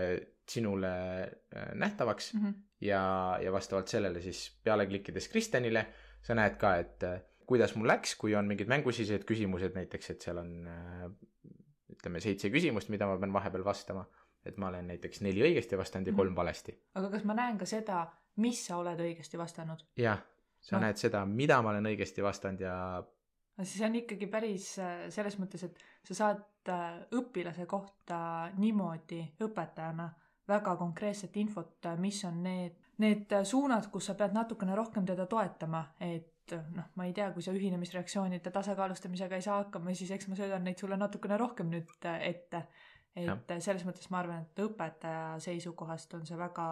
sinule äh, nähtavaks Mhm. ja, ja vastavalt sellele siis peale klikkides Kristjanile sa näed ka, et kuidas mul läks, kui on mingid mängusisesed küsimused näiteks, et seal on äh, ütleme seitse küsimust, mida ma pean vahepeal vastama, et ma olen näiteks neli õigesti vastanud ja Mhm. kolm valesti. aga kas ma näen ka seda, mis sa oled õigesti vastanud? jah, sa Noh. näed seda, mida ma olen õigesti vastanud ja siis on ikkagi päris äh, selles mõttes, et sa saad äh, õpilase kohta niimoodi õpetajana väga konkreetset infot, mis on need, need suunad, kus sa pead natukene rohkem teda toetama, et noh, ma ei tea, kui sa ühinemisreaktsioonide tasakaalustamisega ei saa hakkama, siis eks ma söödan neid sulle natukene rohkem nüüd äh, ette. et äh, selles mõttes ma arvan, et õpetaja seisukohast on see väga,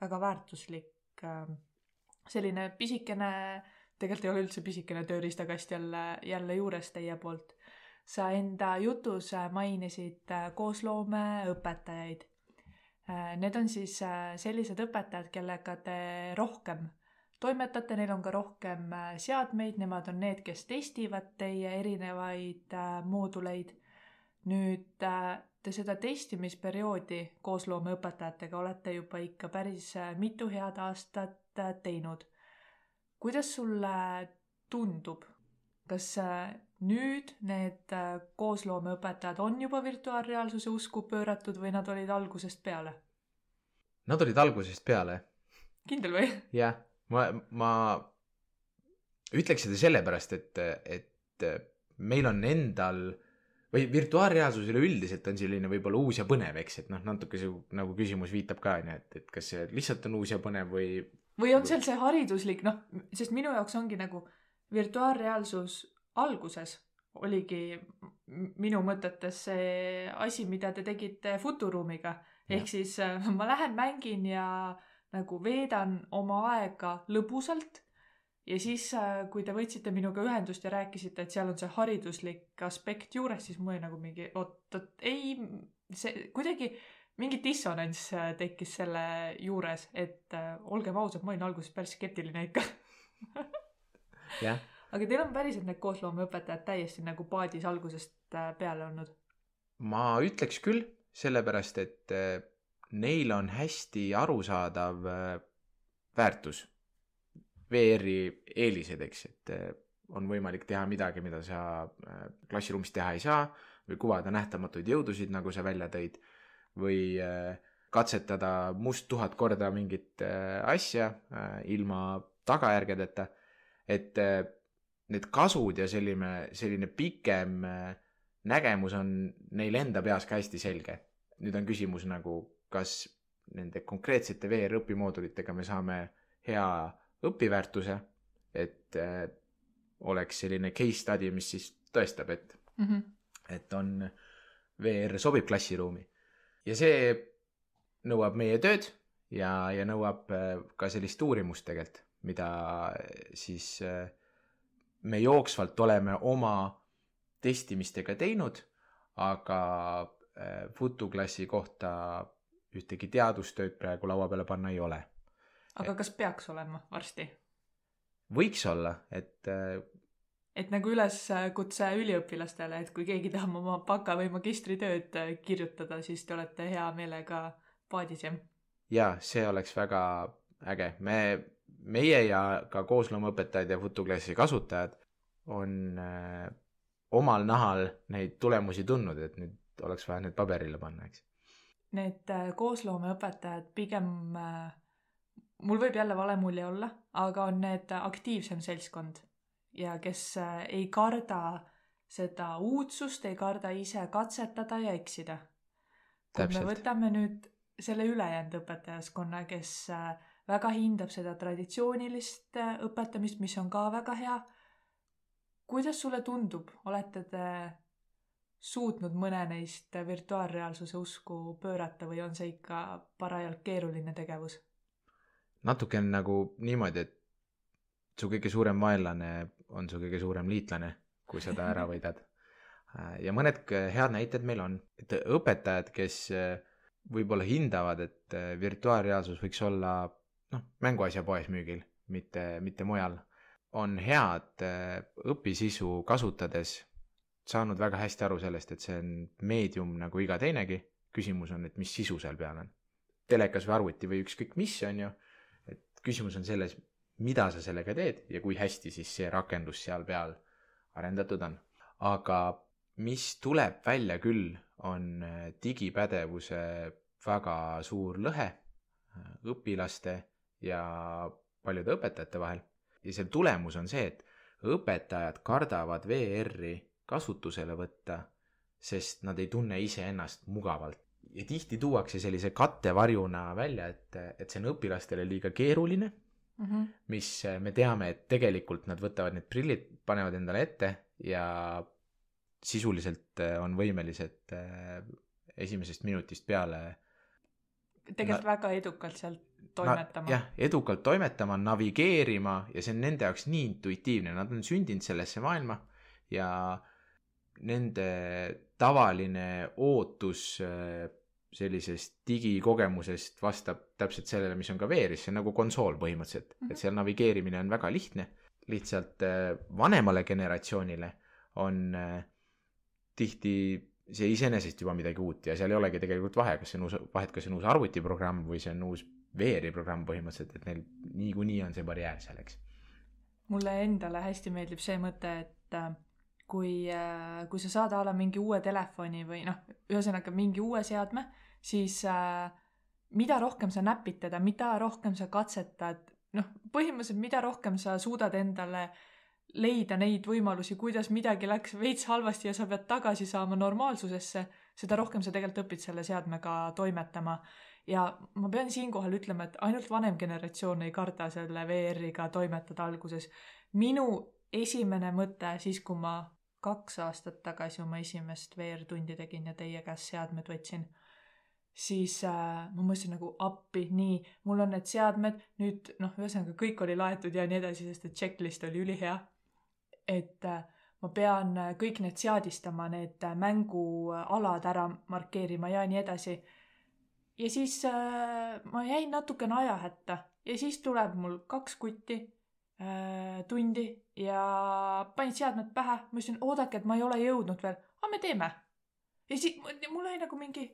väga väärtuslik äh, selline pisikene tegelikult ei ole üldse pisikene tööriistakast jälle, jälle juures teie poolt. sa enda jutus äh, mainisid äh, koosloomeõpetajaid. Need on siis äh, sellised õpetajad, kellega te rohkem toimetate, neil on ka rohkem äh, seadmeid, nemad on need, kes testivad teie erinevaid äh, mooduleid. nüüd äh, te seda testimisperioodi koosloomeõpetajatega olete juba ikka päris mitu head aastat teinud kuidas sulle tundub, kas nüüd need koosloomeõpetajad on juba virtuaalreaalsuse usku pööratud või nad olid algusest peale? nad olid algusest peale kindel või? jah, ma, ma ütleks seda sellepärast, et, et meil on endal või virtuaalreaalsus üleüldiselt on selline võib-olla uus ja põnev, eks, et noh, natuke see nagu küsimus viitab ka onju, et, et kas see lihtsalt on uus ja põnev või või on seal see hariduslik, noh, sest minu jaoks ongi nagu virtuaalreaalsus alguses oligi minu mõtetes see asi, mida te tegite Futuruumiga. ehk siis äh, ma lähen mängin ja nagu veedan oma aega lõbusalt ja siis, kui te võtsite minuga ühendust ja rääkisite, et seal on see hariduslik aspekt juures, siis mul oli nagu mingi oot, oot ei, see kuidagi mingi dissonants äh, tekkis selle juures, et äh, olgem ausad, ma olin alguses päris skeptiline ikka. jah, aga teil on päriselt need koosloomeõpetajad täiesti nagu paadis algusest äh, peale olnud. ma ütleks küll, sellepärast et neil on hästi arusaadav eh, väärtus, VR-i eelised, eks, et eh, on võimalik teha midagi, mida sa eh, klassiruumis teha ei saa või kuvada nähtamatuid jõudusid, nagu sa välja tõid, või katsetada must tuhat korda mingit asja ilma tagajärgedeta, et need kasud ja selline, selline pikem nägemus on neil enda peas ka hästi selge. nüüd on küsimus nagu, kas nende konkreetsete VR õpimoodulitega me saame hea õpiväärtuse, et äh, oleks selline case study, mis siis tõestab, et, Mm -hmm. et on, VR sobib klassiruumi. ja see nõuab meie tööd ja, ja nõuab äh, ka sellist uurimust tegelikult, mida äh, siis me jooksvalt oleme oma testimistega teinud, aga Futuklassi kohta ühtegi teadustööd praegu laua peale panna ei ole. aga kas peaks olema varsti? võiks olla, et äh, et nagu üleskutse üliõpilastele, et kui keegi tahab oma baka- või magistritööd äh, kirjutada, siis te olete hea meelega paadis jah? jaa, see oleks väga äge, me, meie ja ka koosloomeõpetajad ja Futuklassi kasutajad on äh, omal nahal neid tulemusi tundnud, et nüüd oleks vaja need paberile panna, eks. Need äh, koosloomeõpetajad pigem äh, mul võib jälle vale mulje olla, aga on need aktiivsem seltskond ja kes äh, ei karda seda uudsust, ei karda ise katsetada ja eksida. kui me võtame nüüd selle ülejäänud õpetajaskonna, kes väga hindab seda traditsioonilist õpetamist, mis on ka väga hea. kuidas sulle tundub, olete te suutnud mõne neist virtuaalreaalsuse usku pöörata või on see ikka parajalt keeruline tegevus? natuke on nagu niimoodi, et su kõige suurem vaenlane on su kõige suurem liitlane, kui sa ta ära võidad. ja mõned head näited meil on, et õpetajad, kes eh, võib-olla hindavad, et eh, virtuaalreaalsus võiks olla noh, mänguasja poes müügil, mitte, mitte mujal. on head äh, õpisisu kasutades saanud väga hästi aru sellest, et see on meedium nagu iga teinegi. küsimus on, et mis sisu seal peal on. telekas või arvuti või ükskõik mis, on ju. et küsimus on selles, mida sa sellega teed ja kui hästi siis see rakendus seal peal arendatud on. aga mis tuleb välja küll, on äh, digipädevuse väga suur lõhe äh, õpilaste ja paljude õpetajate vahel ja selle tulemus on see, et õpetajad kardavad VR-i kasutusele võtta, sest nad ei tunne iseennast mugavalt. ja tihti tuuakse sellise kattevarjuna välja, et, et see on õpilastele liiga keeruline mm, -hmm. mis me teame, et tegelikult nad võtavad need prillid, panevad endale ette ja sisuliselt on võimelised äh, esimesest minutist peale tegelikult na väga edukalt sealt toimetama. jah, edukalt toimetama, navigeerima ja see on nende jaoks nii intuitiivne, nad on sündinud sellesse maailma ja nende tavaline ootus äh, sellisest digikogemusest vastab täpselt sellele, mis on ka VR-is, see on nagu konsool põhimõtteliselt mm, -hmm. et seal navigeerimine on väga lihtne. lihtsalt äh, vanemale generatsioonile on äh, tihti see iseenesest juba midagi uut ja seal ei olegi tegelikult vahe, kas see on uus, vahet, kas see on uus arvutiprogramm või see on uus VR-i programm põhimõtteliselt, et neil niikuinii on see barjäär seal, eks. mulle endale hästi meeldib see mõte, et kui, äh, kui sa saad a la mingi uue telefoni või noh, ühesõnaga mingi uue seadme, siis äh, mida rohkem sa näpid teda, mida rohkem sa katsetad, noh, põhimõtteliselt mida rohkem sa suudad endale leida neid võimalusi, kuidas midagi läks veits halvasti ja sa pead tagasi saama normaalsusesse, seda rohkem sa tegelikult õpid selle seadmega toimetama ja ma pean siinkohal ütlema, et ainult vanem generatsioon ei karda selle VR-iga toimetada alguses. minu esimene mõte siis, kui ma kaks aastat tagasi oma esimest VR-tundi tegin ja teie käest seadmed võtsin, siis äh, ma mõtlesin nagu appi, nii, mul on need seadmed, nüüd noh, ühesõnaga kõik oli laetud ja nii edasi, sest et checklist oli ülihea. et äh, ma pean äh, kõik need seadistama, need äh, mängualad ära markeerima ja nii edasi ja siis äh, ma jäin natukene ajahätta ja siis tuleb mul kaks kutti tundi ja panid seadmed pähe, ma ütlesin, oodake, et ma ei ole jõudnud veel, aga me teeme. ja siis mul oli nagu mingi,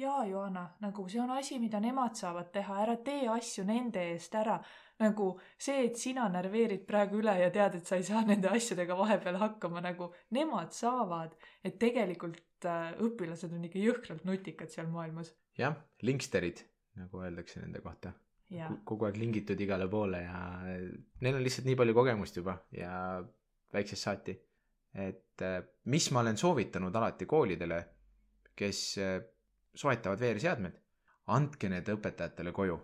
jaa, Johanna, nagu see on asi, mida nemad saavad teha, ära tee asju nende eest ära. nagu see, et sina närveerid praegu üle ja tead, et sa ei saa nende asjadega vahepeal hakkama, nagu nemad saavad, et tegelikult äh, õpilased on ikka jõhkralt nutikad seal maailmas jah, linksterid, nagu öeldakse nende kohta. Kogu aeg lingitud igale poole ja neil on lihtsalt nii palju kogemust juba ja väiksest saati. et äh, mis ma olen soovitanud alati koolidele, kes äh, soetavad VR-seadmed, andke need õpetajatele koju.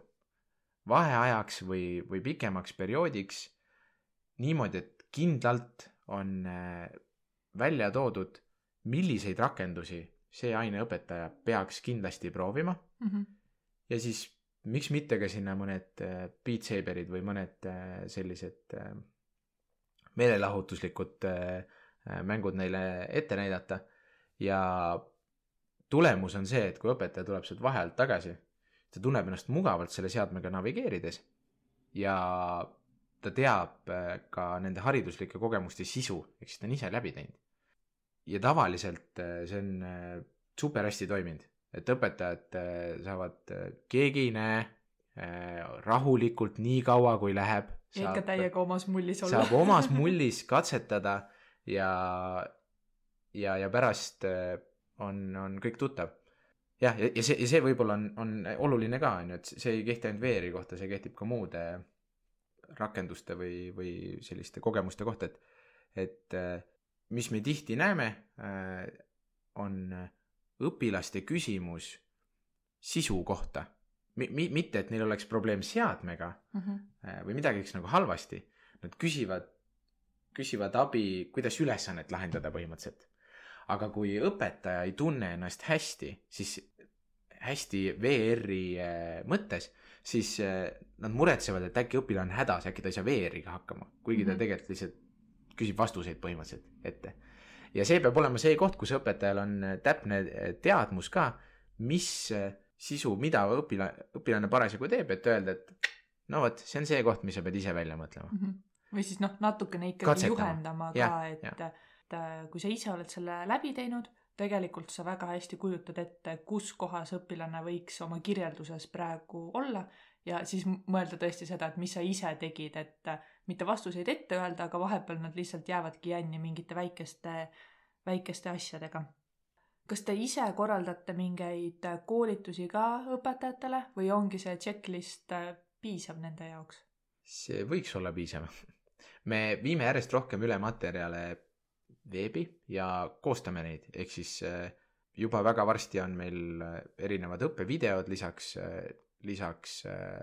vaheajaks või, või pikemaks perioodiks niimoodi, et kindlalt on äh, välja toodud, milliseid rakendusi see aineõpetaja peaks kindlasti proovima mm. -hmm. ja siis miks mitte ka sinna mõned äh, Beat Saberid või mõned äh, sellised äh, meelelahutuslikud mängud neile ette näidata. ja tulemus on see, et kui õpetaja tuleb sealt vahe alt tagasi, ta tunneb ennast mugavalt selle seadmega navigeerides ja ta teab ka nende hariduslike kogemuste sisu, ehk siis ta on ise läbi teinud ja tavaliselt see on super hästi toiminud, et õpetajad äh, saavad, keegi ei näe, rahulikult nii kaua, kui läheb. ikka täiega omas mullis olla. saab omas mullis katsetada ja, ja, ja pärast on, on kõik tuttav. jah, ja, ja see, ja see võib-olla on, on oluline ka, on ju, et see ei kehti ainult VR-i kohta, see kehtib ka muude rakenduste või, või selliste kogemuste kohta, et, et mis me tihti näeme, äh, on õpilaste küsimus sisu kohta. Mi-, mi-, mitte, et neil oleks probleem seadmega mm -hmm. või midagi oleks nagu halvasti. Nad küsivad, küsivad abi, kuidas ülesannet lahendada põhimõtteliselt. aga kui õpetaja ei tunne ennast hästi, siis hästi VR-i äh, mõttes, siis nad muretsevad, et äkki õpilane on hädas, äkki ta ei saa VR-iga hakkama, kuigi mm -hmm. ta tegelikult lihtsalt küsib vastuseid põhimõtteliselt ette. Ja see peab olema see koht, kus õpetajal on äh, täpne äh, teadmus ka, mis äh, sisu, mida õpilane, õpilane parasjagu teeb, et öelda, et no vot, see on see koht, mis sa pead ise välja mõtlema mm. -hmm või siis noh, natukene ikkagi Katsetama. juhendama ka et et kui sa ise oled selle läbi teinud, tegelikult sa väga hästi kujutad ette, kus kohas õpilane võiks oma kirjelduses praegu olla ja siis mõelda tõesti seda, et mis sa ise tegid, et mitte vastuseid ette öelda, aga vahepeal nad lihtsalt jäävadki jänni mingite väikeste, väikeste asjadega kas te ise korraldate mingeid koolitusi ka õpetajatele või ongi see checklist äh, piisav nende jaoks? see võiks olla piisav. me viime järjest rohkem üle materjale veebi ja koostame neid, ehk siis äh, juba väga varsti on meil äh, erinevad õppevideod lisaks, lisaks äh,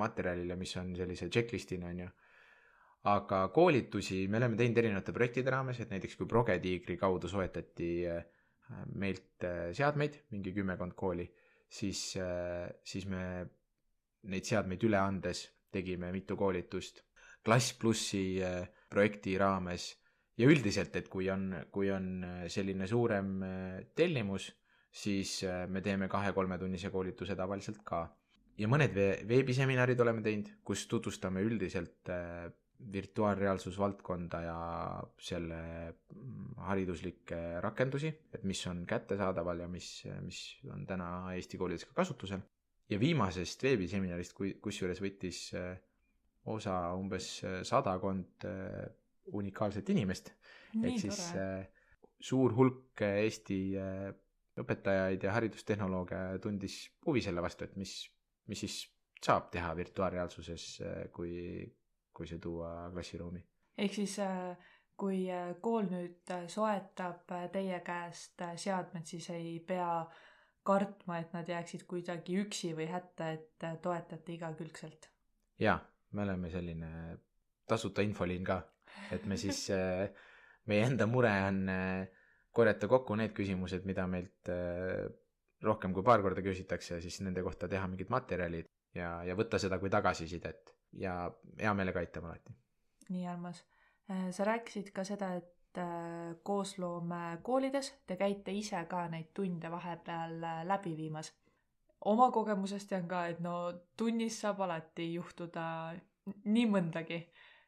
materjalile, mis on sellise checklist'ina, on ju. aga koolitusi me oleme teinud erinevate projektide raames, et näiteks kui Progetiigri kaudu soetati meilt seadmeid, mingi kümmekond kooli, siis, siis me neid seadmeid üle andes tegime mitu koolitust Klass plussi projekti raames ja üldiselt, et kui on, kui on äh, selline suurem äh, tellimus, siis äh, me teeme kahe-kolmetunnise koolituse tavaliselt ka. ja mõned ve- veebiseminarid oleme teinud, kus tutvustame üldiselt äh, virtuaalreaalsusvaldkonda ja selle mm, hariduslikke rakendusi, et mis on kättesaadaval ja mis, mis on täna Eesti koolides ka kasutusel. ja viimasest veebiseminarist, kui, kusjuures võttis osa umbes sadakond unikaalset inimest, ehk siis äh, suur hulk äh, Eesti äh, õpetajaid ja haridustehnolooge tundis huvi selle vastu, et mis, mis siis saab teha virtuaalreaalsuses, kui, kui see tuua klassiruumi. ehk siis äh, kui äh, kool nüüd äh, soetab äh, teie käest äh, seadmed, siis ei pea kartma, et nad jääksid kuidagi üksi või hätta, et äh, toetate igakülgselt. jaa, me oleme selline tasuta infoliin ka, et me siis, meie enda mure on äh, korjata kokku need küsimused, mida meilt äh, rohkem kui paar korda küsitakse, siis nende kohta teha mingid materjalid ja, ja võtta seda kui tagasisidet ja hea meelega aitame alati. nii armas. sa rääkisid ka seda, et äh, koosloome koolides te käite ise ka neid tunde vahepeal äh, läbi viimas. oma kogemusest tean ka, et no tunnis saab alati juhtuda nii mõndagi.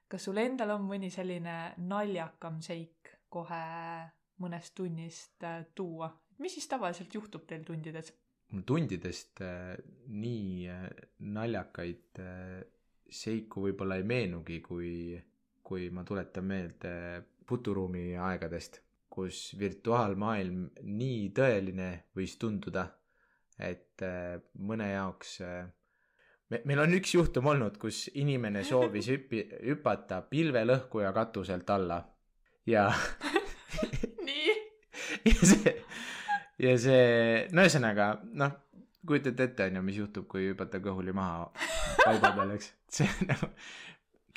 Kas sul endal on mõni selline naljakam seik kohe mõnest tunnist äh, tuua? mis siis tavaliselt juhtub teil tundides? mul tundidest äh, nii äh, naljakaid seiku võib-olla ei meenugi, kui, kui ma tuletan meelde puturuumi aegadest, kus virtuaalmaailm nii tõeline võis tunduda, et mõne jaoks äh, me, meil on üks juhtum olnud, kus inimene soovis hüppi, hüpata pilvelõhkuja katuselt alla ja nii? ja see, ja see, no ühesõnaga noh, kujutate ette, onju, mis juhtub, kui hüpata kõhuli maha paiga peal, eks. see nagu,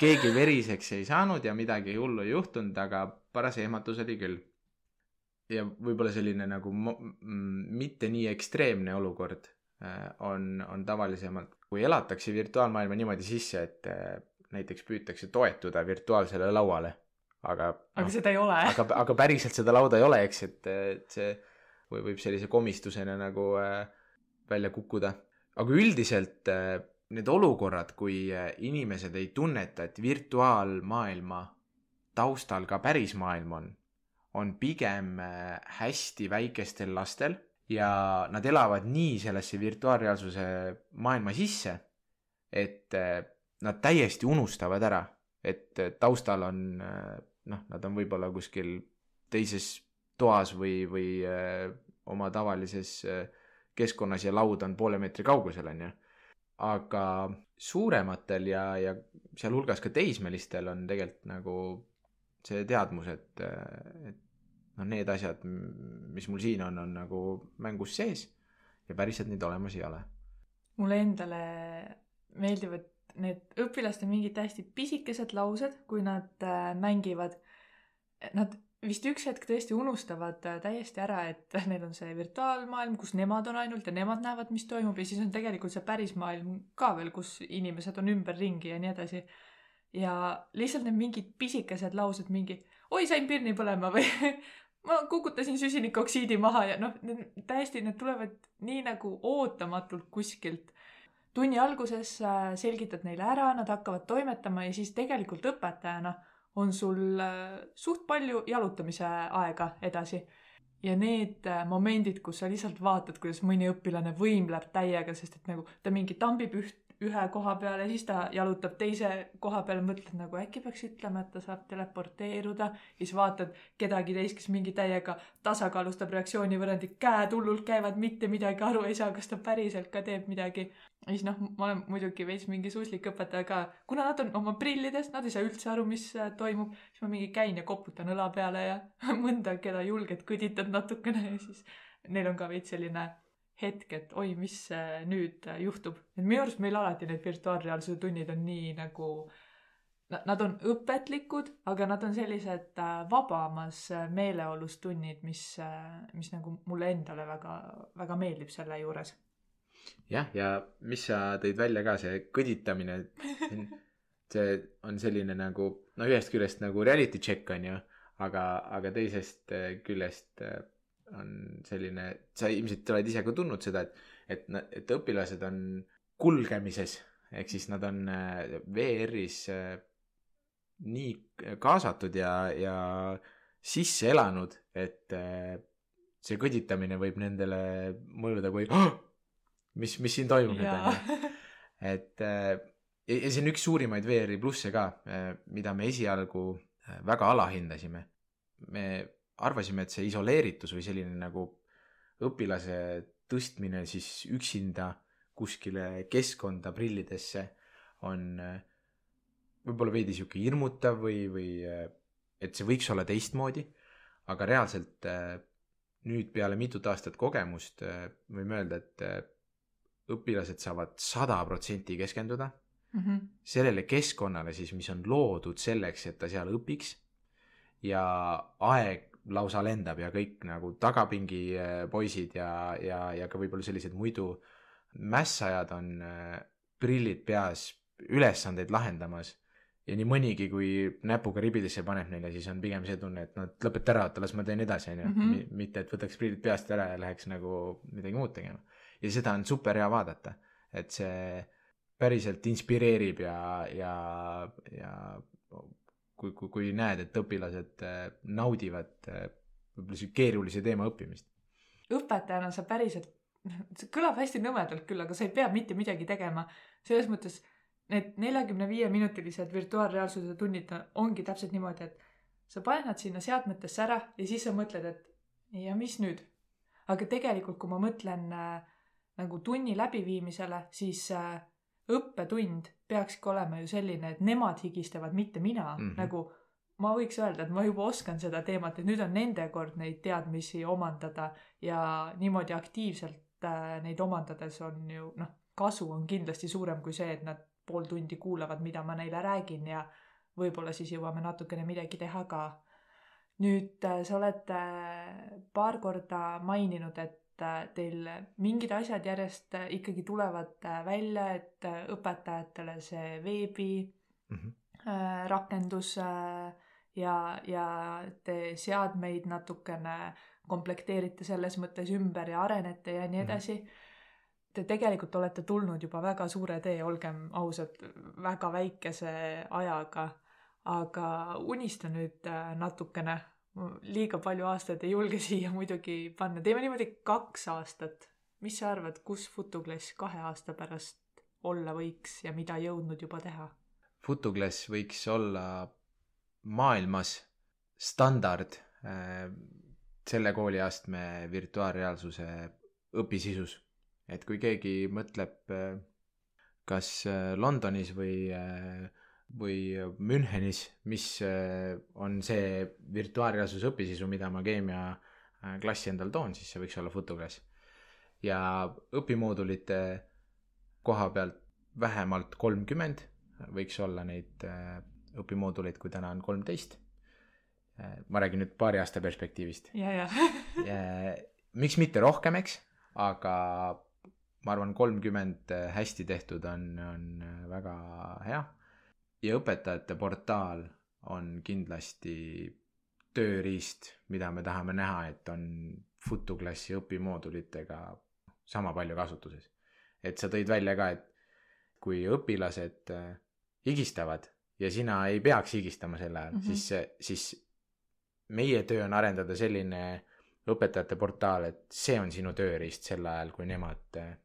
keegi veriseks ei saanud ja midagi hullu ei juhtunud, aga paras ehmatus oli küll. ja võib-olla selline nagu mm, mitte nii ekstreemne olukord äh, on, on tavalisemalt, kui elatakse virtuaalmaailma niimoodi sisse, et äh, näiteks püütakse toetuda virtuaalsele lauale, aga aga noh, seda ei ole. aga, aga päriselt seda lauda ei ole, eks, et, et see või võib sellise komistusena nagu äh, välja kukkuda. aga üldiselt äh, need olukorrad, kui äh, inimesed ei tunneta, et virtuaalmaailma taustal ka päris maailm on, on pigem äh, hästi väikestel lastel ja nad elavad nii sellesse virtuaalreaalsuse maailma sisse, et äh, nad täiesti unustavad ära, et äh, taustal on äh, noh, nad on võib-olla kuskil teises toas või, või oma tavalises keskkonnas ja laud on poole meetri kaugusel, on ju. aga suurematel ja, ja sealhulgas ka teismelistel on tegelikult nagu see teadmus, et, et noh, need asjad, mis mul siin on, on nagu mängus sees ja päriselt neid olemas ei ole. mulle endale meeldivad need õpilaste mingid hästi pisikesed laused, kui nad äh, mängivad. Nad vist üks hetk tõesti unustavad äh, täiesti ära, et neil on see virtuaalmaailm, kus nemad on ainult ja nemad näevad, mis toimub ja siis on tegelikult see päris maailm ka veel, kus inimesed on ümberringi ja nii edasi. ja lihtsalt need mingid pisikesed laused, mingi oi, sain pirni põlema või ma kukutasin süsinikoksiidi maha ja noh, täiesti need tulevad nii nagu ootamatult kuskilt tunni alguses äh, selgitad neile ära, nad hakkavad toimetama ja siis tegelikult õpetajana on sul äh, suht palju jalutamise aega edasi. ja need äh, momendid, kus sa lihtsalt vaatad, kuidas mõni õpilane võimleb täiega, sest et nagu ta mingi tambib üht, ühe koha peale, siis ta jalutab teise koha peale, mõtled nagu äkki peaks ütlema, et ta saab teleporteeruda. siis vaatad kedagi teist, kes mingi täiega tasakaalustab reaktsioonivõrrandit, käed hullult käivad, mitte midagi aru ei saa, kas ta päriselt ka teeb midagi. ja siis noh, ma olen muidugi veits mingi suslik õpetaja ka, kuna nad on oma prillides, nad ei saa üldse aru, mis äh, toimub, siis ma mingi käin ja koputan õla peale ja mõnda, keda julged, kõditad natukene ja siis neil on ka veits selline hetk, et oi, mis nüüd juhtub. et minu arust meil alati need virtuaalreaalsuse tunnid on nii nagu Nad on õpetlikud, aga nad on sellised äh, vabamas äh, meeleolus tunnid, mis, äh, mis nagu mulle endale väga, väga meeldib selle juures. jah, ja mis sa tõid välja ka, see kõditamine, see on selline nagu, no ühest küljest nagu reality check on ju, aga, aga teisest küljest on selline, sa ilmselt oled ise ka tundnud seda, et, et, et õpilased on kulgemises, ehk siis nad on äh, VR-is äh, nii kaasatud ja, ja sisse elanud, et äh, see kõditamine võib nendele mõjuda kui oh! mis, mis siin toimub nüüd on ju. et ja see on üks suurimaid VR-i plusse ka, mida me esialgu väga alahindasime. me arvasime, et see isoleeritus või selline nagu õpilase tõstmine siis üksinda kuskile keskkonda prillidesse on äh, võib-olla veidi sihuke hirmutav või, või äh, et see võiks olla teistmoodi, aga reaalselt äh, nüüd peale mitut aastat kogemust võime öelda, et õpilased saavad sada protsenti keskenduda mm -hmm. sellele keskkonnale siis, mis on loodud selleks, et ta seal õpiks ja aeg lausa lendab ja kõik nagu tagapingi äh, poisid ja, ja, ja ka võib-olla sellised muidu mässajad on äh, prillid peas ülesandeid lahendamas ja nii mõnigi, kui näpuga ribidesse paneb neile, siis on pigem see tunne, et no lõpeta ära, oota, las ma teen edasi, onju. Mhm. mitte, et võtaks prillid peast ära ja läheks nagu midagi muud tegema. ja seda on super hea vaadata, et see päriselt inspireerib ja, ja, ja kui, kui, kui näed, et õpilased äh, naudivad äh, võib-olla sihuke keerulise teema õppimist. õpetajana sa päriselt, see kõlab hästi nõmedalt küll, aga sa ei pea mitte midagi tegema. selles mõttes need neljakümne viie minutilised virtuaalreaalsuse tunnid ongi täpselt niimoodi, et sa paned nad sinna seadmetesse ära ja siis sa mõtled, et ja mis nüüd. aga tegelikult, kui ma mõtlen äh, nagu tunni läbiviimisele, siis äh, õppetund peakski olema ju selline, et nemad higistavad, mitte mina mm, -hmm. nagu ma võiks öelda, et ma juba oskan seda teemat, et nüüd on nende kord neid teadmisi omandada ja niimoodi aktiivselt äh, neid omandades on ju noh, kasu on kindlasti suurem kui see, et nad pool tundi kuulavad, mida ma neile räägin ja võib-olla siis jõuame natukene midagi teha ka. nüüd äh, sa oled äh, paar korda maininud, et teil mingid asjad järjest äh, ikkagi tulevad äh, välja, et õpetajatele see veebi mm -hmm. rakendus ja, ja te seadmeid natukene komplekteerite selles mõttes ümber ja arenete ja nii mhm. edasi mm. -hmm te tegelikult olete tulnud juba väga suure tee, olgem ausad, väga väikese ajaga. aga unista nüüd natukene liiga palju aastaid ei julge siia muidugi panna, teeme niimoodi kaks aastat. mis sa arvad, kus Futuklass kahe aasta pärast olla võiks ja mida jõudnud juba teha? Futuklass võiks olla maailmas standard äh, selle kooliastme virtuaalreaalsuse õpisisus. et kui keegi mõtleb äh, kas äh, Londonis või või Münchenis, mis äh, on see virtuaalreaalsuse õpisisu, mida ma keemiaklassi äh, endal toon, siis see võiks olla fotoklass. ja õpimoodulite koha pealt vähemalt kolmkümmend võiks olla neid äh, õpimooduleid, kui täna on kolmteist. ma räägin nüüd paari aasta perspektiivist. ja, ja. miks mitte rohkem, eks, aga ma arvan, kolmkümmend hästi tehtud on, on väga hea ja õpetajate portaal on kindlasti tööriist, mida me tahame näha, et on FutuKlassi õpimoodulitega sama palju kasutuses. et sa tõid välja ka, et kui õpilased äh, higistavad ja sina ei peaks higistama sel ajal mm, -hmm. siis, siis meie töö on arendada selline õpetajate portaal, et see on sinu tööriist sel ajal, kui nemad äh,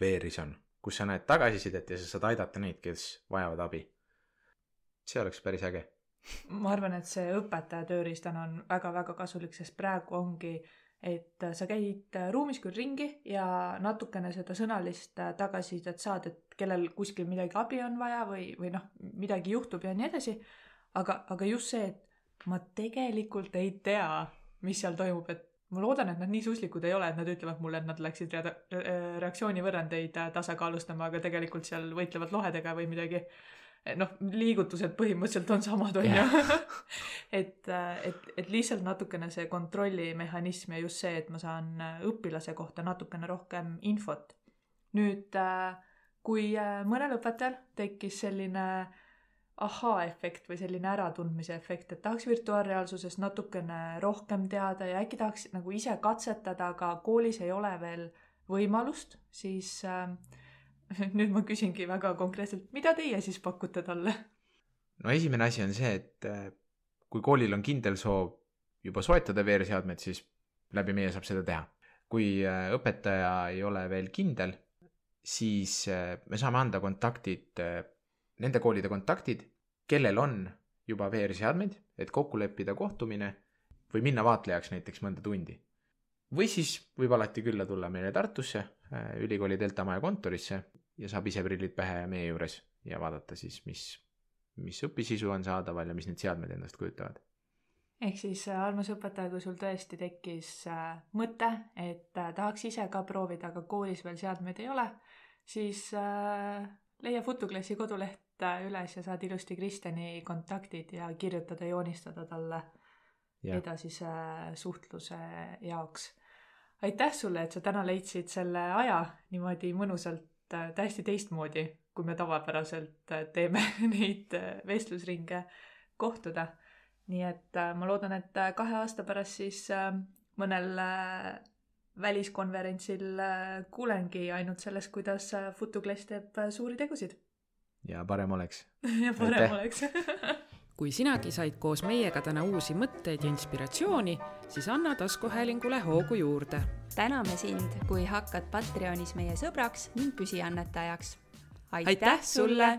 veeris on, kus sa näed tagasisidet ja sa saad aidata neid, kes vajavad abi. See oleks päris äge ma arvan, et see õpetaja tööriistana on väga-väga kasulik, sest praegu ongi, et sa käid ruumis küll ringi ja natukene seda sõnalist tagasisidet saad, et kellel kuskil midagi abi on vaja või, või noh, midagi juhtub ja nii edasi. aga, aga just see, et ma tegelikult ei tea, mis seal toimub, et ma loodan, et nad nii suslikud ei ole, et nad ütlevad mulle, et nad läksid reaktsioonivõrrandeid tasakaalustama, aga tegelikult seal võitlevad lohedega või midagi noh, liigutused põhimõtteliselt on samad, on ju. et, äh, et, et lihtsalt natukene see kontrollimehhanism ja just see, et ma saan äh, õpilase kohta natukene rohkem infot. nüüd, äh, kui mõnel õpetajal tekkis selline ahaa-efekt või selline äratundmise efekt, et tahaks virtuaalreaalsusest natukene rohkem teada ja äkki tahaks nagu ise katsetada, aga koolis ei ole veel võimalust, siis äh, nüüd ma küsingi väga konkreetselt, mida teie siis pakute talle? no esimene asi on see, et äh, kui koolil on kindel soov juba soetada VR-seadmed, siis läbi meie saab seda teha. kui äh, õpetaja ei ole veel kindel, siis äh, me saame anda kontaktid, nende koolide kontaktid, kellel on juba VR-seadmeid, et kokku leppida kohtumine või minna vaatlejaks näiteks mõnda tundi. või siis võib alati külla tulla meile Tartusse, ülikooli Delta maja kontorisse ja saab ise prillid pähe meie juures ja vaadata siis, mis, mis õpisisu on saadaval ja mis need seadmed endast kujutavad. ehk siis äh, armas õpetaja, kui sul tõesti tekkis äh, mõte, et äh, tahaks ise ka proovida, aga koolis veel seadmeid ei ole, siis leia Futuklassi koduleht üles ja saad ilusti Kristjani kontaktid ja kirjutada, joonistada talle ja. edasise suhtluse jaoks aitäh sulle, et sa täna leidsid selle aja niimoodi mõnusalt täiesti teistmoodi, kui me tavapäraselt äh, teeme neid äh, vestlusringe kohtuda. nii et ma loodan, et kahe aasta pärast siis mõnel väliskonverentsil kuulengi ainult sellest, kuidas Futuklass teeb suuri tegusid. ja parem oleks ja parem Aitäh. oleks kui sinagi said koos meiega täna uusi mõtteid ja inspiratsiooni, siis anna taskuhäälingule hoogu juurde. Täname sind, kui hakkad Patreonis meie sõbraks ning püsiannetajaks. aitäh sulle